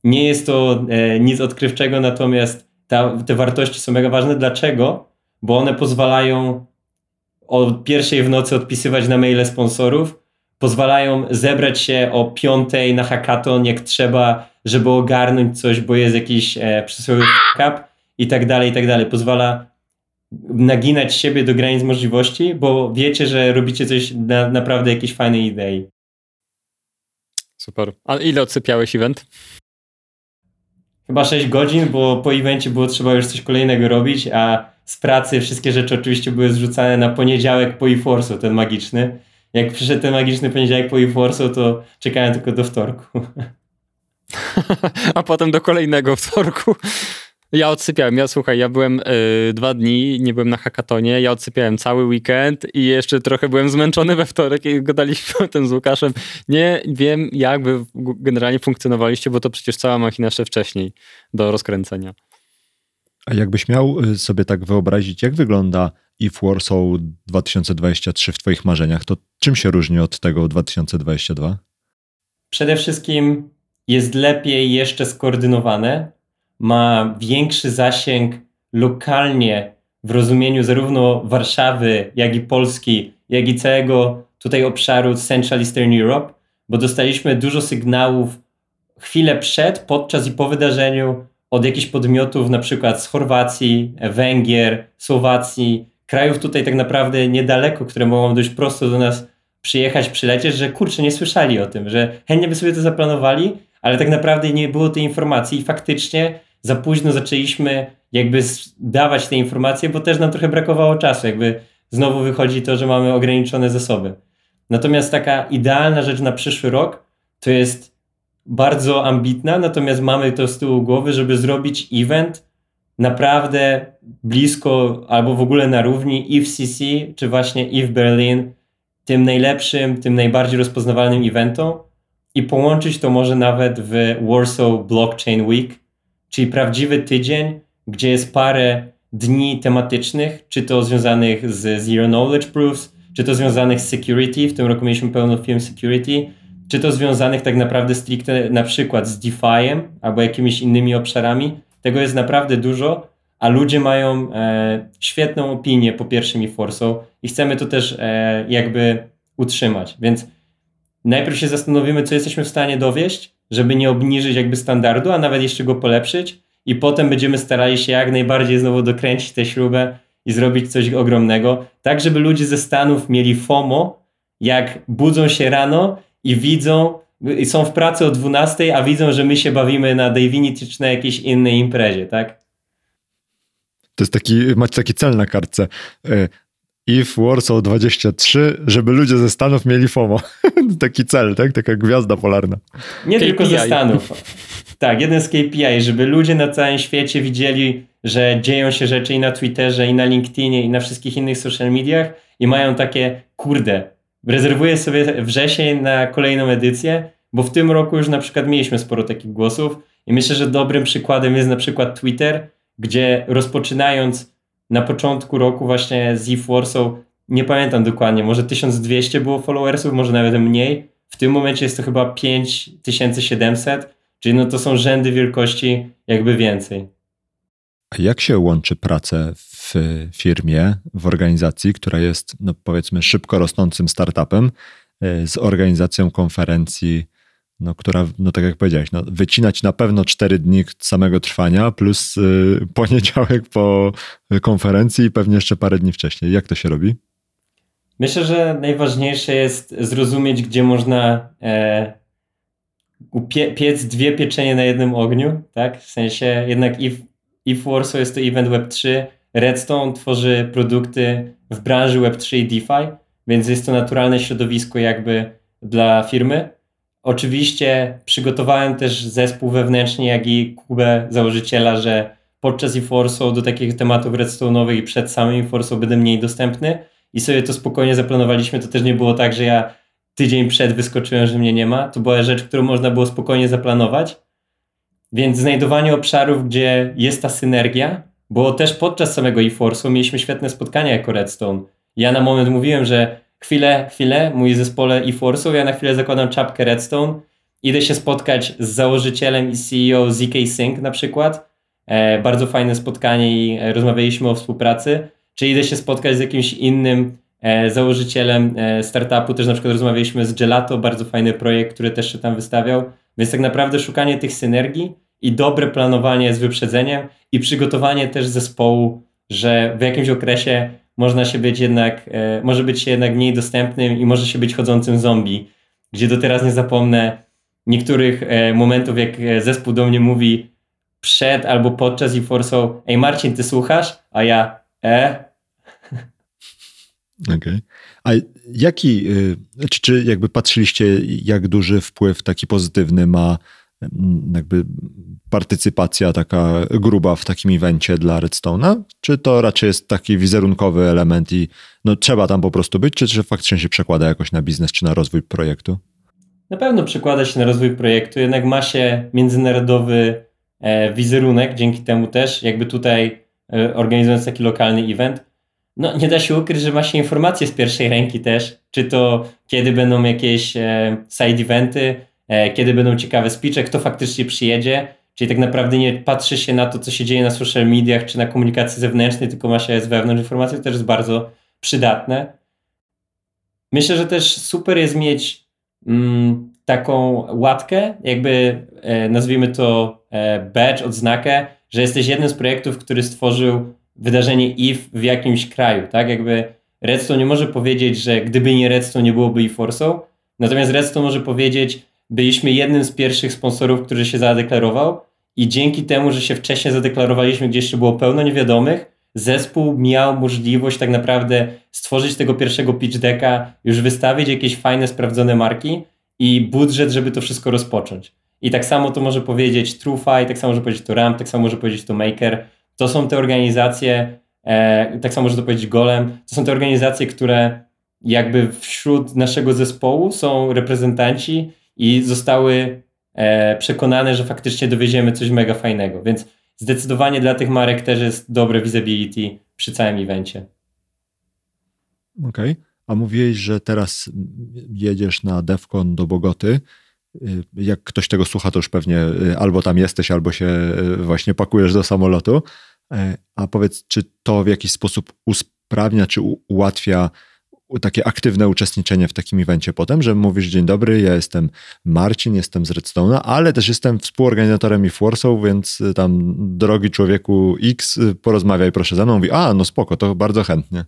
nie jest to e, nic odkrywczego, natomiast ta, te wartości są mega ważne. Dlaczego? bo one pozwalają o pierwszej w nocy odpisywać na maile sponsorów, pozwalają zebrać się o piątej na hackathon, jak trzeba, żeby ogarnąć coś, bo jest jakiś e, przysłowiowy up i tak dalej, i tak dalej. Pozwala naginać siebie do granic możliwości, bo wiecie, że robicie coś na naprawdę jakiejś fajnej idei. Super. A ile odsypiałeś event? Chyba 6 godzin, bo po evencie było trzeba już coś kolejnego robić, a z pracy wszystkie rzeczy oczywiście były zrzucane na poniedziałek po eForce'u, ten magiczny. Jak przyszedł ten magiczny poniedziałek po eForce'u, to czekałem tylko do wtorku. a potem do kolejnego wtorku. Ja odsypiałem, ja słuchaj, ja byłem y, dwa dni, nie byłem na hackatonie, ja odsypiałem cały weekend i jeszcze trochę byłem zmęczony we wtorek i gadaliśmy o tym z Łukaszem. Nie wiem, jak wy generalnie funkcjonowaliście, bo to przecież cała machina jeszcze wcześniej do rozkręcenia. A jakbyś miał y, sobie tak wyobrazić, jak wygląda If Warsaw 2023 w twoich marzeniach, to czym się różni od tego 2022? Przede wszystkim jest lepiej jeszcze skoordynowane, ma większy zasięg lokalnie w rozumieniu zarówno Warszawy, jak i Polski, jak i całego tutaj obszaru Central Eastern Europe, bo dostaliśmy dużo sygnałów chwilę przed, podczas i po wydarzeniu od jakichś podmiotów, na przykład z Chorwacji, Węgier, Słowacji, krajów tutaj tak naprawdę niedaleko, które mogą dość prosto do nas przyjechać, przylecieć, że kurczę, nie słyszeli o tym, że chętnie by sobie to zaplanowali, ale tak naprawdę nie było tej informacji i faktycznie za późno zaczęliśmy jakby dawać te informacje, bo też nam trochę brakowało czasu. Jakby znowu wychodzi to, że mamy ograniczone zasoby. Natomiast taka idealna rzecz na przyszły rok to jest bardzo ambitna, natomiast mamy to z tyłu głowy, żeby zrobić event naprawdę blisko albo w ogóle na równi i w CC, czy właśnie i w Berlin, tym najlepszym, tym najbardziej rozpoznawalnym eventom i połączyć to może nawet w Warsaw Blockchain Week, czyli prawdziwy tydzień, gdzie jest parę dni tematycznych, czy to związanych z Zero Knowledge Proofs, czy to związanych z security, w tym roku mieliśmy pełno film security, czy to związanych tak naprawdę stricte na przykład z DeFi'em albo jakimiś innymi obszarami. Tego jest naprawdę dużo, a ludzie mają e, świetną opinię po pierwszym i Forsą i chcemy to też e, jakby utrzymać. Więc najpierw się zastanowimy, co jesteśmy w stanie dowieść, żeby nie obniżyć jakby standardu, a nawet jeszcze go polepszyć i potem będziemy starali się jak najbardziej znowu dokręcić tę śrubę i zrobić coś ogromnego, tak żeby ludzie ze Stanów mieli FOMO, jak budzą się rano i widzą, i są w pracy o 12, a widzą, że my się bawimy na Divinity czy na jakiejś innej imprezie, tak? To jest taki, macie taki cel na kartce. If Warsaw 23, żeby ludzie ze Stanów mieli FOMO. Taki cel, tak? Taka gwiazda polarna. Nie KPI. tylko ze Stanów. Tak, jeden z KPI, żeby ludzie na całym świecie widzieli, że dzieją się rzeczy i na Twitterze, i na LinkedInie, i na wszystkich innych social mediach i mają takie, kurde, rezerwuję sobie wrzesień na kolejną edycję, bo w tym roku już na przykład mieliśmy sporo takich głosów i myślę, że dobrym przykładem jest na przykład Twitter, gdzie rozpoczynając na początku roku właśnie z Eve Warsaw, nie pamiętam dokładnie, może 1200 było followersów, może nawet mniej. W tym momencie jest to chyba 5700, czyli no to są rzędy wielkości jakby więcej. A jak się łączy pracę w firmie, w organizacji, która jest no powiedzmy szybko rosnącym startupem, e, z organizacją konferencji no, która, no tak jak powiedziałeś, no, wycinać na pewno cztery dni samego trwania, plus y, poniedziałek po konferencji i pewnie jeszcze parę dni wcześniej. Jak to się robi? Myślę, że najważniejsze jest zrozumieć, gdzie można e, upie- piec dwie pieczenie na jednym ogniu, tak? W sensie jednak if, if Warsaw jest to event Web3, Redstone tworzy produkty w branży Web3 i DeFi, więc jest to naturalne środowisko jakby dla firmy Oczywiście przygotowałem też zespół wewnętrznie, jak i Kubę, założyciela, że podczas eForce'u do takich tematów redstone'owych i przed samym eForce'u będę mniej dostępny i sobie to spokojnie zaplanowaliśmy. To też nie było tak, że ja tydzień przed wyskoczyłem, że mnie nie ma. To była rzecz, którą można było spokojnie zaplanować. Więc znajdowanie obszarów, gdzie jest ta synergia, bo też podczas samego eForce'u mieliśmy świetne spotkania jako Redstone. Ja na moment mówiłem, że chwilę, chwilę, mój zespole eForce'u, ja na chwilę zakładam czapkę Redstone, idę się spotkać z założycielem i CEO ZK Sync na przykład, e, bardzo fajne spotkanie i e, rozmawialiśmy o współpracy, czy idę się spotkać z jakimś innym e, założycielem e, startupu, też na przykład rozmawialiśmy z Gelato, bardzo fajny projekt, który też się tam wystawiał, więc tak naprawdę szukanie tych synergii i dobre planowanie z wyprzedzeniem i przygotowanie też zespołu, że w jakimś okresie można się być jednak, e, może być się jednak mniej dostępnym i może się być chodzącym zombie, gdzie do teraz nie zapomnę niektórych e, momentów, jak e, zespół do mnie mówi przed albo podczas i forsą, ej Marcin, ty słuchasz? A ja, e? Okej. Okay. A jaki, czy, czy jakby patrzyliście, jak duży wpływ taki pozytywny ma jakby partycypacja taka gruba w takim evencie dla Redstone'a? Czy to raczej jest taki wizerunkowy element i no, trzeba tam po prostu być, czy, czy faktycznie się przekłada jakoś na biznes czy na rozwój projektu? Na pewno przekłada się na rozwój projektu, jednak ma się międzynarodowy e, wizerunek, dzięki temu też, jakby tutaj e, organizując taki lokalny event, no nie da się ukryć, że ma się informacje z pierwszej ręki też, czy to kiedy będą jakieś e, side eventy, kiedy będą ciekawe speeche, kto faktycznie przyjedzie, czyli tak naprawdę nie patrzy się na to, co się dzieje na social mediach czy na komunikacji zewnętrznej, tylko ma się z wewnątrz informacji, to też jest bardzo przydatne. Myślę, że też super jest mieć mm, taką łatkę, jakby e, nazwijmy to e, badge, odznakę, że jesteś jednym z projektów, który stworzył wydarzenie IF w jakimś kraju, tak? Jakby Redstone nie może powiedzieć, że gdyby nie Redstone nie byłoby eForce'ą, natomiast Redstone może powiedzieć, byliśmy jednym z pierwszych sponsorów, który się zadeklarował i dzięki temu, że się wcześniej zadeklarowaliśmy, gdzie jeszcze było pełno niewiadomych, zespół miał możliwość tak naprawdę stworzyć tego pierwszego pitch decka, już wystawić jakieś fajne, sprawdzone marki i budżet, żeby to wszystko rozpocząć. I tak samo to może powiedzieć TrueFi, tak samo może powiedzieć to Ramp, tak samo może powiedzieć to Maker. To są te organizacje, e, tak samo może to powiedzieć Golem, to są te organizacje, które jakby wśród naszego zespołu są reprezentanci i zostały e, przekonane, że faktycznie dowieziemy coś mega fajnego. Więc zdecydowanie dla tych marek też jest dobre visibility przy całym evencie. Okej. Okay. A mówiłeś, że teraz jedziesz na DEFCON do Bogoty. Y, jak ktoś tego słucha, to już pewnie y, albo tam jesteś, albo się y, właśnie pakujesz do samolotu. E, a powiedz, czy to w jakiś sposób usprawnia, czy ułatwia takie aktywne uczestniczenie w takim evencie potem, że mówisz dzień dobry, ja jestem Marcin, jestem z Redstone'a, ale też jestem współorganizatorem i Warsaw, więc y, tam drogi człowieku X, y, porozmawiaj proszę ze mną. Mówi, a no spoko, to bardzo chętnie.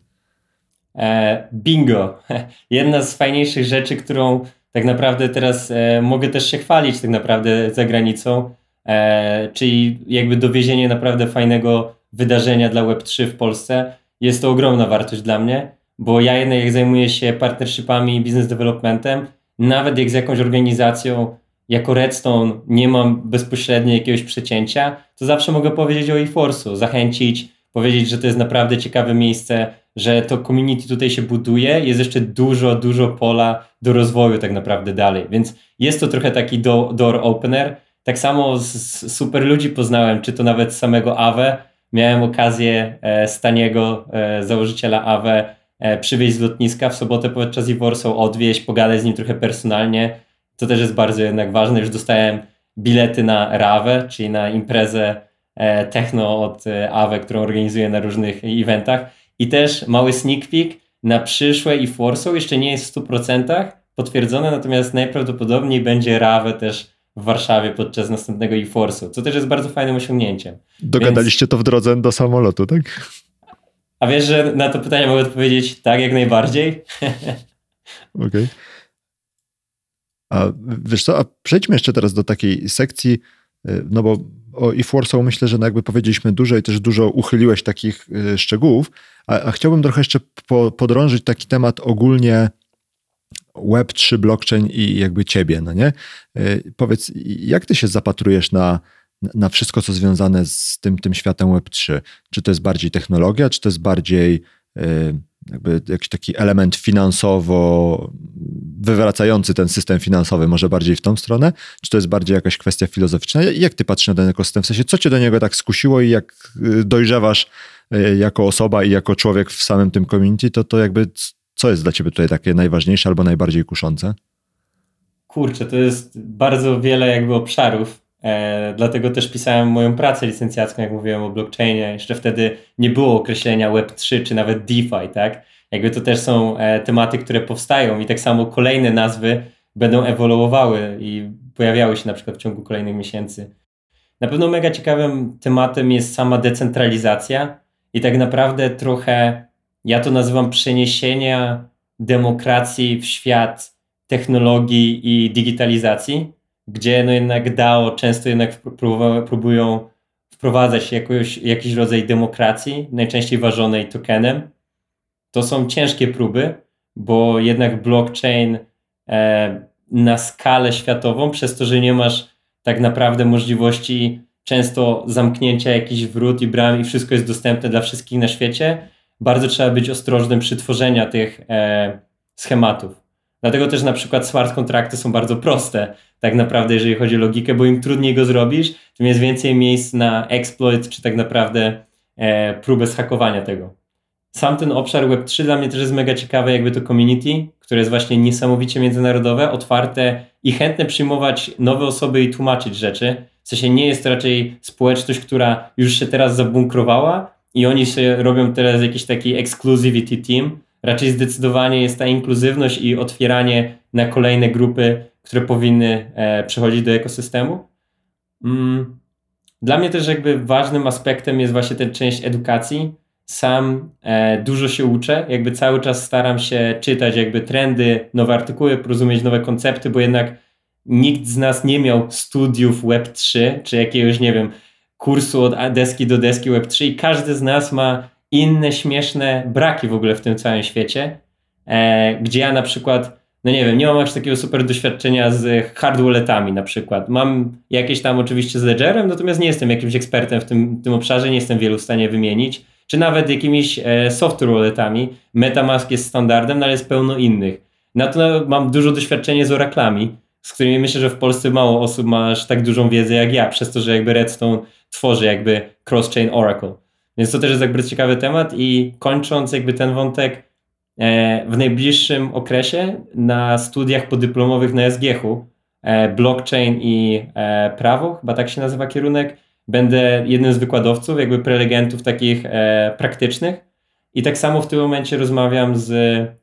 E, bingo. Jedna z fajniejszych rzeczy, którą tak naprawdę teraz e, mogę też się chwalić tak naprawdę za granicą, e, czyli jakby dowiezienie naprawdę fajnego wydarzenia dla Web3 w Polsce. Jest to ogromna wartość dla mnie bo ja jednak jak zajmuję się partnershipami business developmentem, nawet jak z jakąś organizacją jako Redstone nie mam bezpośrednio jakiegoś przecięcia, to zawsze mogę powiedzieć o eForce'u, zachęcić, powiedzieć, że to jest naprawdę ciekawe miejsce, że to community tutaj się buduje, jest jeszcze dużo, dużo pola do rozwoju tak naprawdę dalej, więc jest to trochę taki do, door opener. Tak samo z, z super ludzi poznałem, czy to nawet samego Awe, miałem okazję e, z Taniego, e, założyciela Awe, przywieźć z lotniska w sobotę podczas Iworsą, odwieźć, pogadać z nim trochę personalnie. To też jest bardzo jednak ważne. Już dostałem bilety na Rawę, czyli na imprezę e, techno od e, Awe, którą organizuję na różnych eventach. I też mały sneak peek na przyszłe i Forsą jeszcze nie jest w 100% potwierdzone, natomiast najprawdopodobniej będzie Rawę też w Warszawie podczas następnego e Force'u, co też jest bardzo fajnym osiągnięciem. Dogadaliście Więc... to w drodze do samolotu, tak? A wiesz, że na to pytanie mogę odpowiedzieć tak, jak najbardziej? Okej. Okay. A wiesz co, a przejdźmy jeszcze teraz do takiej sekcji, y, no bo o eForce'u myślę, że no jakby powiedzieliśmy dużo i też dużo uchyliłeś takich y, szczegółów, a, a chciałbym trochę jeszcze po, podrążyć taki temat ogólnie Web3, blockchain i jakby ciebie, no nie? Y, powiedz, jak ty się zapatrujesz na na wszystko, co związane z tym, tym światem Web3. Czy to jest bardziej technologia, czy to jest bardziej y, jakby jakiś taki element finansowo wywracający ten system finansowy, może bardziej w tą stronę? Czy to jest bardziej jakaś kwestia filozoficzna? Jak ty patrzysz na ten ekosystem? W sensie, co cię do niego tak skusiło i jak y, dojrzewasz y, jako osoba i jako człowiek w samym tym community, to, to jakby co jest dla ciebie tutaj takie najważniejsze albo najbardziej kuszące? Kurczę, to jest bardzo wiele jakby obszarów E, dlatego też pisałem moją pracę licencjacką, jak mówiłem o blockchainie. Jeszcze wtedy nie było określenia Web3 czy nawet DeFi, tak? Jakby to też są e, tematy, które powstają i tak samo kolejne nazwy będą ewoluowały i pojawiały się na przykład w ciągu kolejnych miesięcy. Na pewno mega ciekawym tematem jest sama decentralizacja i tak naprawdę trochę, ja to nazywam przeniesienia demokracji w świat technologii i digitalizacji, gdzie no jednak DAO często jednak próbują wprowadzać jakoś, jakiś rodzaj demokracji, najczęściej ważonej tokenem. To są ciężkie próby, bo jednak blockchain e, na skalę światową, przez to, że nie masz tak naprawdę możliwości często zamknięcia jakichś wrót i bram i wszystko jest dostępne dla wszystkich na świecie, bardzo trzeba być ostrożnym przy tworzeniu tych e, schematów. Dlatego też na przykład smart kontrakty są bardzo proste, tak naprawdę, jeżeli chodzi o logikę, bo im trudniej go zrobisz, tym jest więcej miejsc na exploit, czy tak naprawdę e, próbę zhakowania tego. Sam ten obszar Web3 dla mnie też jest mega ciekawy, jakby to community, które jest właśnie niesamowicie międzynarodowe, otwarte i chętne przyjmować nowe osoby i tłumaczyć rzeczy. W sensie nie jest to raczej społeczność, która już się teraz zabunkrowała i oni się robią teraz jakiś taki exclusivity team. Raczej zdecydowanie jest ta inkluzywność i otwieranie na kolejne grupy, które powinny e, przechodzić do ekosystemu. Mm. Dla mnie też jakby ważnym aspektem jest właśnie ten część edukacji. Sam e, dużo się uczę, jakby cały czas staram się czytać jakby trendy, nowe artykuły, rozumieć nowe koncepty, bo jednak nikt z nas nie miał studiów Web3, czy jakiegoś, nie wiem, kursu od deski do deski Web3 i każdy z nas ma inne śmieszne braki w ogóle w tym całym świecie, e, gdzie ja na przykład, no nie wiem, nie mam aż takiego super doświadczenia z hard walletami na przykład. Mam jakieś tam oczywiście z Ledgerem, natomiast nie jestem jakimś ekspertem w tym, tym obszarze, nie jestem wielu w stanie wymienić, czy nawet jakimiś e, software walletami. Metamask jest standardem, no ale jest pełno innych. Na to mam dużo doświadczenia z Oraclami, z którymi myślę, że w Polsce mało osób ma aż tak dużą wiedzę jak ja, przez to, że jakby Redstone tworzy jakby cross-chain Oracle. Więc to też jest jakby ciekawy temat i kończąc jakby ten wątek, e, w najbliższym okresie na studiach podyplomowych na SGH-u e, blockchain i e, prawo, chyba tak się nazywa kierunek, będę jednym z wykładowców, jakby prelegentów takich praktycznych. I tak samo w tym momencie rozmawiam z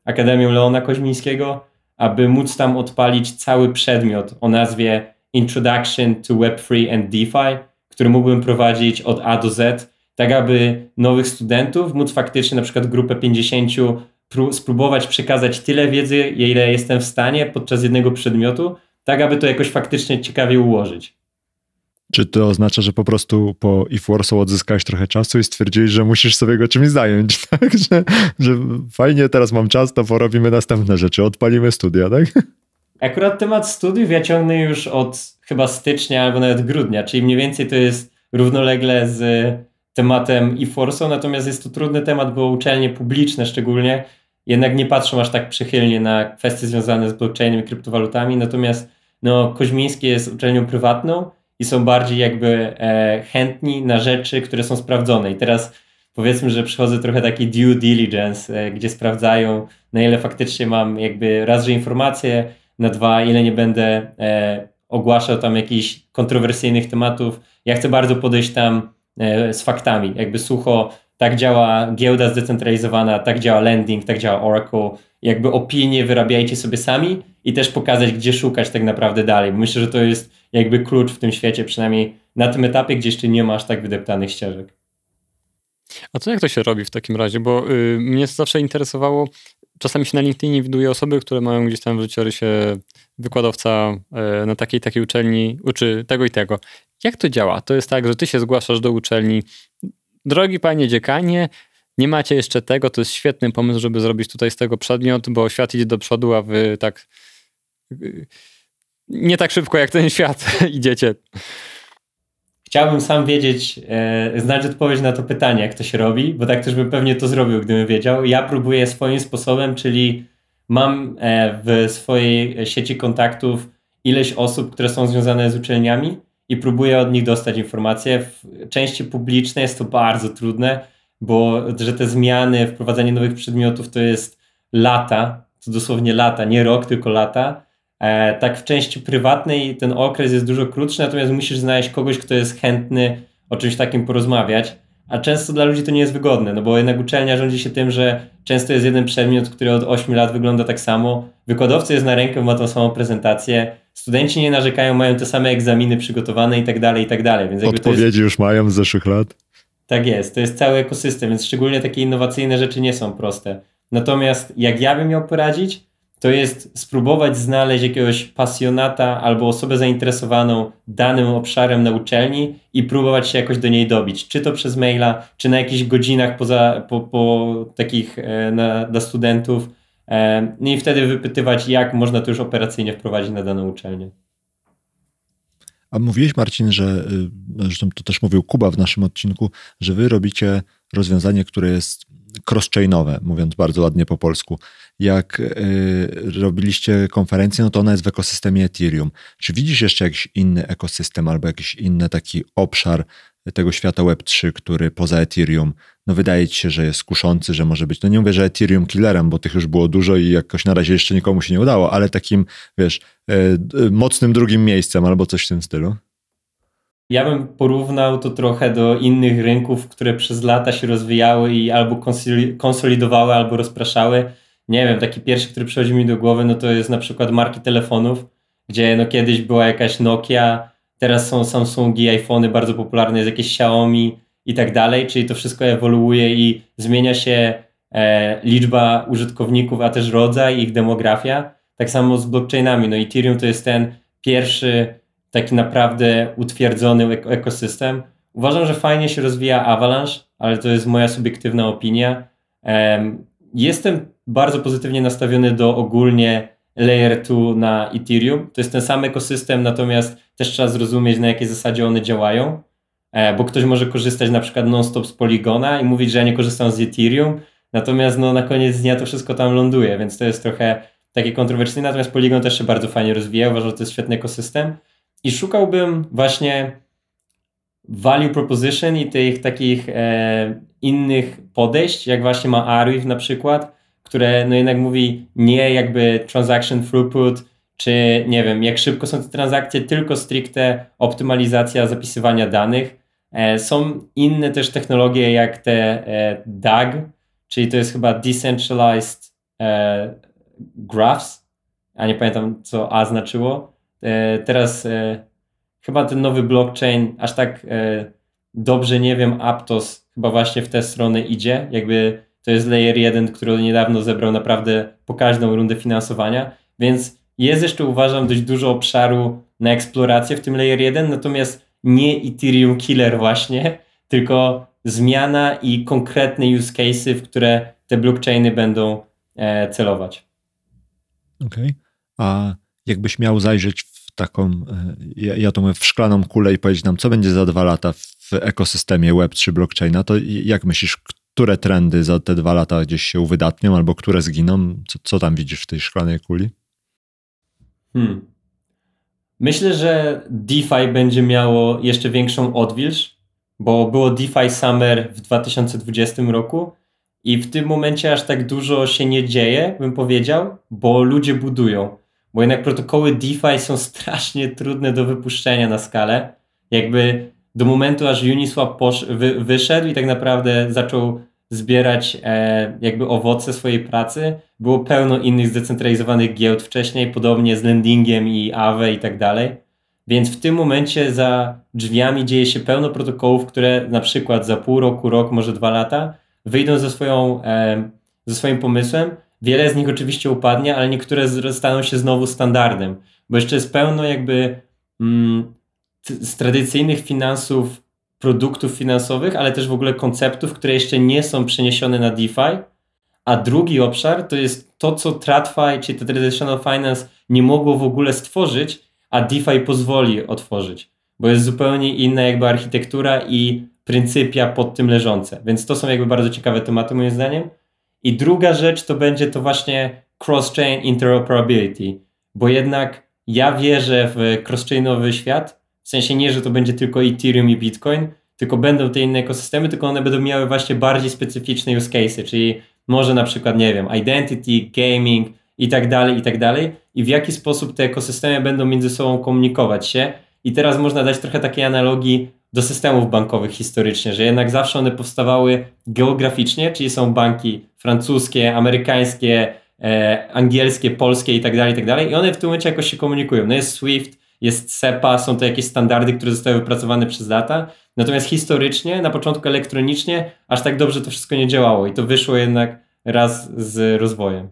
Akademią Leona Koźmińskiego, aby móc tam odpalić cały przedmiot o nazwie Introduction to Web3 and DeFi, który mógłbym prowadzić od A do Z, tak aby nowych studentów móc faktycznie na przykład grupę 50 spróbować przekazać tyle wiedzy, ile jestem w stanie podczas jednego przedmiotu, tak aby to jakoś faktycznie ciekawie ułożyć. Czy to oznacza, że po prostu po eForce'u odzyskałeś trochę czasu i stwierdziłeś, że musisz sobie go czymś zająć, tak? Że, że fajnie, teraz mam czas, to porobimy następne rzeczy, odpalimy studia, tak? Akurat temat studiów ja ciągnę już od chyba stycznia albo nawet grudnia, czyli mniej więcej to jest równolegle z tematem eForce'u, natomiast jest to trudny temat, bo uczelnie publiczne szczególnie jednak nie patrzą aż tak przychylnie na kwestie związane z blockchainem i kryptowalutami, natomiast no, Koźmiński jest uczelnią prywatną i są bardziej jakby e, chętni na rzeczy, które są sprawdzone. I teraz powiedzmy, że przychodzę trochę taki due diligence, e, gdzie sprawdzają, na ile faktycznie mam jakby raz, że informacje, na dwa, ile nie będę e, ogłaszał tam jakichś kontrowersyjnych tematów. Ja chcę bardzo podejść tam z faktami, jakby sucho, tak działa giełda zdecentralizowana, tak działa lending, tak działa Oracle. Jakby opinie wyrabiajcie sobie sami i też pokazać, gdzie szukać tak naprawdę dalej. Myślę, że to jest jakby klucz w tym świecie, przynajmniej na tym etapie, gdzie jeszcze nie masz tak wydeptanych ścieżek. A co jak to się robi w takim razie? Bo y, mnie zawsze interesowało, czasami się na LinkedInie widuje osoby, które mają gdzieś tam w życiorysie wykładowca y, na takiej takiej uczelni uczy tego i tego. Jak to działa? To jest tak, że ty się zgłaszasz do uczelni. Drogi panie dziekanie, nie macie jeszcze tego, to jest świetny pomysł, żeby zrobić tutaj z tego przedmiot, bo świat idzie do przodu, a wy tak y, nie tak szybko jak ten świat idziecie. Chciałbym sam wiedzieć, e, znać odpowiedź na to pytanie, jak to się robi, bo tak też bym pewnie to zrobił, gdybym wiedział. Ja próbuję swoim sposobem, czyli mam e, w swojej sieci kontaktów ileś osób, które są związane z uczelniami i próbuję od nich dostać informacje. W części publicznej jest to bardzo trudne, bo że te zmiany, wprowadzanie nowych przedmiotów to jest lata, to dosłownie lata, nie rok, tylko lata. E, tak w części prywatnej ten okres jest dużo krótszy, natomiast musisz znaleźć kogoś, kto jest chętny o czymś takim porozmawiać. a często dla ludzi to nie jest wygodne, no bo jednak uczelnia rządzi się tym, że często jest jeden przedmiot, który od 8 lat wygląda tak samo, wykładowca jest na rękę, ma tą samą prezentację, studenci nie narzekają, mają te same egzaminy przygotowane i tak dalej, i tak dalej. Więc to jest, Odpowiedzi już mają z zeszłych lat. tak jest, to jest cały ekosystem, więc szczególnie takie innowacyjne rzeczy nie są proste. Natomiast jak ja bym miał poradzić, to jest spróbować znaleźć jakiegoś pasjonata albo osobę zainteresowaną danym obszarem na uczelni i próbować się jakoś do niej dobić. Czy to przez maila, czy na jakichś godzinach poza, po, po takich e, na, dla studentów. E, no I wtedy wypytywać, jak można to już operacyjnie wprowadzić na daną uczelnię. A mówiłeś, Marcin, że y, zresztą to też mówił Kuba w naszym odcinku, że wy robicie rozwiązanie, które jest cross-chainowe, mówiąc bardzo ładnie po polsku. Jak y, robiliście konferencję, no to ona jest w ekosystemie Ethereum. Czy widzisz jeszcze jakiś inny ekosystem albo jakiś inny taki obszar tego świata Web3, który poza Ethereum, no wydaje ci się, że jest kuszący, że może być, no nie mówię, że Ethereum killerem, bo tych już było dużo i jakoś na razie jeszcze nikomu się nie udało, ale takim, wiesz, y, y, mocnym drugim miejscem albo coś w tym stylu? Ja bym porównał to trochę do innych rynków, które przez lata się rozwijały i albo konsolidowały, albo rozpraszały. Nie wiem, taki pierwszy, który przychodzi mi do głowy, no to jest na przykład marki telefonów, gdzie no kiedyś była jakaś Nokia, teraz są Samsungi, iPhony bardzo popularne, jest jakieś Xiaomi i tak dalej, czyli to wszystko ewoluuje i zmienia się e, liczba użytkowników, a też rodzaj, ich demografia. Tak samo z blockchainami. No Ethereum to jest ten pierwszy taki naprawdę utwierdzony ekosystem. Uważam, że fajnie się rozwija Avalanche, ale to jest moja subiektywna opinia. Jestem bardzo pozytywnie nastawiony do ogólnie Layer 2 na Ethereum. To jest ten sam ekosystem, natomiast też trzeba zrozumieć, na jakiej zasadzie one działają, e, bo ktoś może korzystać na przykład non-stop z Poligona i mówić, że ja nie korzystam z Ethereum, natomiast no, na koniec dnia to wszystko tam ląduje, więc to jest trochę takie kontrowersyjne, natomiast Polygon też się bardzo fajnie rozwija, uważam, że to jest świetny ekosystem. I szukałbym właśnie value proposition i tych takich e, innych podejść, jak właśnie ma Arweave na przykład, które no jednak mówi nie jakby transaction throughput, czy nie wiem, jak szybko są te transakcje, tylko stricte optymalizacja zapisywania danych. E, są inne też technologie jak te e, DAG, czyli to jest chyba Decentralized e, Graphs, a nie pamiętam co A znaczyło teraz chyba ten nowy blockchain aż tak dobrze nie wiem, Aptos chyba właśnie w tę stronę idzie. Jakby to jest layer 1, który niedawno zebrał naprawdę pokaźną rundę finansowania, więc jest jeszcze uważam dość dużo obszaru na eksplorację w tym layer 1, natomiast nie Ethereum killer właśnie, tylko zmiana i konkretne use cases, w które te blockchainy będą celować. Okej. Okay. A jakbyś miał zajrzeć w taką, e, ja, ja to mówię, w szklaną kulę i powiedzieć nam, co będzie za dwa lata w ekosystemie Web3 blockchaina, to jak myślisz, które trendy za te dwa lata gdzieś się uwydatnią albo które zginą? Co, co tam widzisz w tej szklanej kuli? Hmm. Myślę, że DeFi będzie miało jeszcze większą odwilż, bo było DeFi Summer w 2020 roku i w tym momencie aż tak dużo się nie dzieje, bym powiedział, bo ludzie budują bo jednak protokoły DeFi są strasznie trudne do wypuszczenia na skalę. Jakby do momentu, aż Uniswap wy wyszedł i tak naprawdę zaczął zbierać e, jakby owoce swojej pracy, było pełno innych zdecentralizowanych giełd wcześniej, podobnie z lendingiem i Aave i tak dalej. Więc w tym momencie za drzwiami dzieje się pełno protokołów, które na przykład za pół roku, rok, może dwa lata wyjdą ze, swoją, e, ze swoim pomysłem, Wiele z nich oczywiście upadnie, ale niektóre staną się znowu standardem, bo jeszcze jest pełno jakby mm, z tradycyjnych finansów, produktów finansowych, ale też w ogóle konceptów, które jeszcze nie są przeniesione na DeFi. A drugi obszar to jest to, co TradFi, czyli Traditional Finance nie mogło w ogóle stworzyć, a DeFi pozwoli otworzyć, bo jest zupełnie inna jakby architektura i pryncypia pod tym leżące. Więc to są jakby bardzo ciekawe tematy moim zdaniem. I druga rzecz to będzie to właśnie cross-chain interoperability, bo jednak ja wierzę w cross-chainowy świat, w sensie nie, że to będzie tylko Ethereum i Bitcoin, tylko będą te inne ekosystemy, tylko one będą miały właśnie bardziej specyficzne use cases, czyli może na przykład, nie wiem, identity, gaming i tak dalej, i tak dalej. I w jaki sposób te ekosystemy będą między sobą komunikować się. I teraz można dać trochę takiej analogii do systemów bankowych historycznie, że jednak zawsze one powstawały geograficznie, czyli są banki francuskie, amerykańskie, e, angielskie, polskie i tak dalej, i tak dalej. I one w tym momencie jakoś się komunikują. No jest SWIFT, jest SEPA, są to jakieś standardy, które zostały wypracowane przez lata. Natomiast historycznie, na początku elektronicznie, aż tak dobrze to wszystko nie działało i to wyszło jednak raz z rozwojem.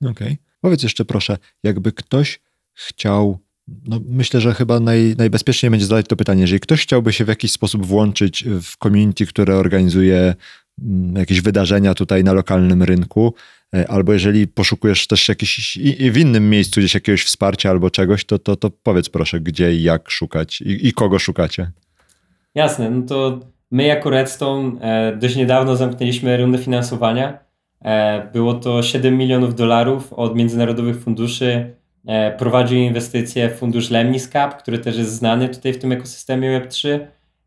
Okej. Okay. Powiedz jeszcze proszę, jakby ktoś chciał, no myślę, że chyba naj, najbezpieczniej będzie zadać to pytanie, jeżeli ktoś chciałby się w jakiś sposób włączyć w community, które organizuje jakieś wydarzenia tutaj na lokalnym rynku, e, albo jeżeli poszukujesz też jakiś w innym miejscu gdzieś jakiegoś wsparcia albo czegoś, to, to, to powiedz proszę, gdzie i jak szukać i, i kogo szukacie. Jasne, no to my jako Redstone e, dość niedawno zamknęliśmy rundę finansowania. E, było to 7 milionów dolarów od międzynarodowych funduszy. Prowadził inwestycje fundusz Lemniscap, który też jest znany tutaj w tym ekosystemie Web3.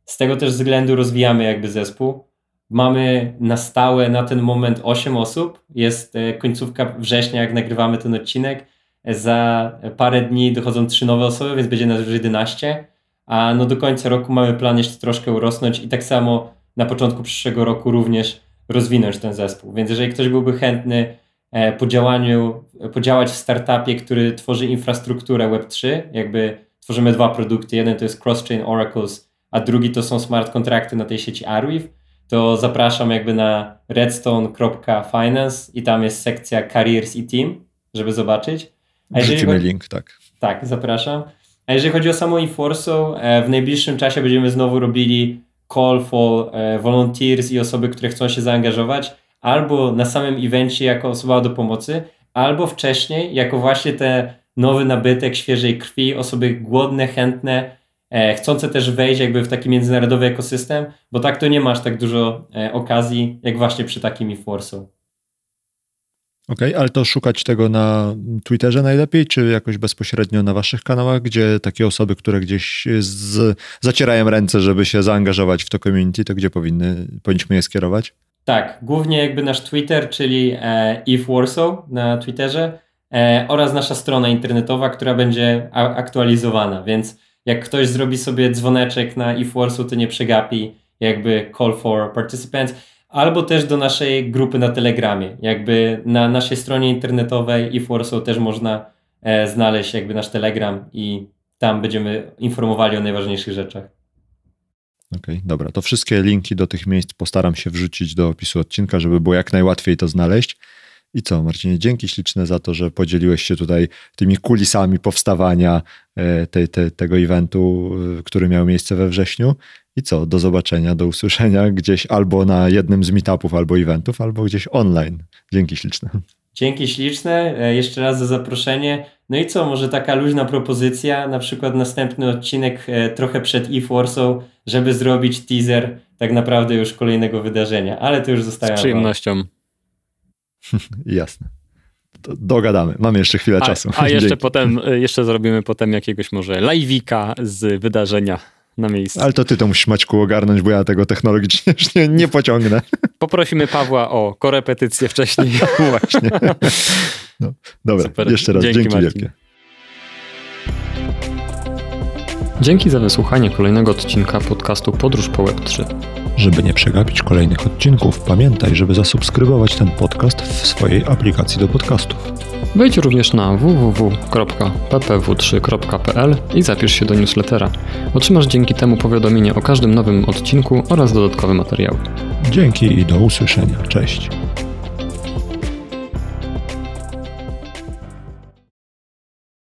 Z tego też względu rozwijamy jakby zespół. Mamy na stałe na ten moment 8 osób. Jest e, końcówka września, jak nagrywamy ten odcinek. E, za parę dni dochodzą 3 nowe osoby, więc będzie nas już 11 a no do końca roku mamy plan jeszcze troszkę urosnąć i tak samo na początku przyszłego roku również rozwinąć ten zespół. Więc jeżeli ktoś byłby chętny e, po działaniu, podziałać w startupie, który tworzy infrastrukturę Web3, jakby tworzymy dwa produkty, jeden to jest Cross-Chain Oracles, a drugi to są smart kontrakty na tej sieci Arweave, to zapraszam jakby na redstone.finance i tam jest sekcja Careers i Team, żeby zobaczyć. A Wrzucimy chodzi... link, tak. Tak, zapraszam. A jeżeli chodzi o samą Inforso, e, w najbliższym czasie będziemy znowu robili call for e, volunteers i osoby, które chcą się zaangażować, albo na samym evencie jako osoba do pomocy, albo wcześniej jako właśnie te nowy nabytek świeżej krwi, osoby głodne, chętne, chcące też wejść jakby w taki międzynarodowy ekosystem, bo tak to nie masz tak dużo okazji, jak właśnie przy takim Inforso. Okej, okay, ale to szukać tego na Twitterze najlepiej, czy jakoś bezpośrednio na waszych kanałach, gdzie takie osoby, które gdzieś z, zacierają ręce, żeby się zaangażować w to community, to gdzie powinny, powinniśmy je skierować? Tak, głównie jakby nasz Twitter, czyli e, If Warsaw na Twitterze e, oraz nasza strona internetowa, która będzie aktualizowana, więc jak ktoś zrobi sobie dzwoneczek na Warsaw, to nie przegapi jakby call for participants albo też do naszej grupy na Telegramie. Jakby na naszej stronie internetowej Warsaw też można e, znaleźć jakby nasz Telegram i tam będziemy informowali o najważniejszych rzeczach. Okej, okay, dobra. To wszystkie linki do tych miejsc postaram się wrzucić do opisu odcinka, żeby było jak najłatwiej to znaleźć. I co, Marcinie, dzięki śliczne za to, że podzieliłeś się tutaj tymi kulisami powstawania e, te, te, tego eventu, e, który miał miejsce we wrześniu. I co, do zobaczenia, do usłyszenia gdzieś albo na jednym z meetupów, albo eventów, albo gdzieś online. Dzięki śliczne. Dzięki śliczne, e, jeszcze raz za zaproszenie. No i co, może taka luźna propozycja, na przykład następny odcinek trochę przed e żeby zrobić teaser tak naprawdę już kolejnego wydarzenia, ale to już zostaje. Z przyjemnością. Jasne. To dogadamy. Mamy jeszcze chwilę a, czasu. A jeszcze potem, y, jeszcze zrobimy potem jakiegoś może live'ika z wydarzenia na miejscu. Ale to ty to musisz Maćku ogarnąć, bo ja tego technologicznie już nie, nie pociągnę. Poprosimy Pawła o korepetycję wcześniej. Właśnie. No, dobra, Super. jeszcze raz dzięki, dzięki wielkie. Dzięki za wysłuchanie kolejnego odcinka podcastu Podróż po Web3. Żeby nie przegapić kolejnych odcinków, pamiętaj, żeby zasubskrybować ten podcast w swojej aplikacji do podcastów. Wejdź również na www.ppw3.pl i zapisz się do newslettera. Otrzymasz dzięki temu powiadomienie o każdym nowym odcinku oraz dodatkowe materiały. Dzięki i do usłyszenia. Cześć.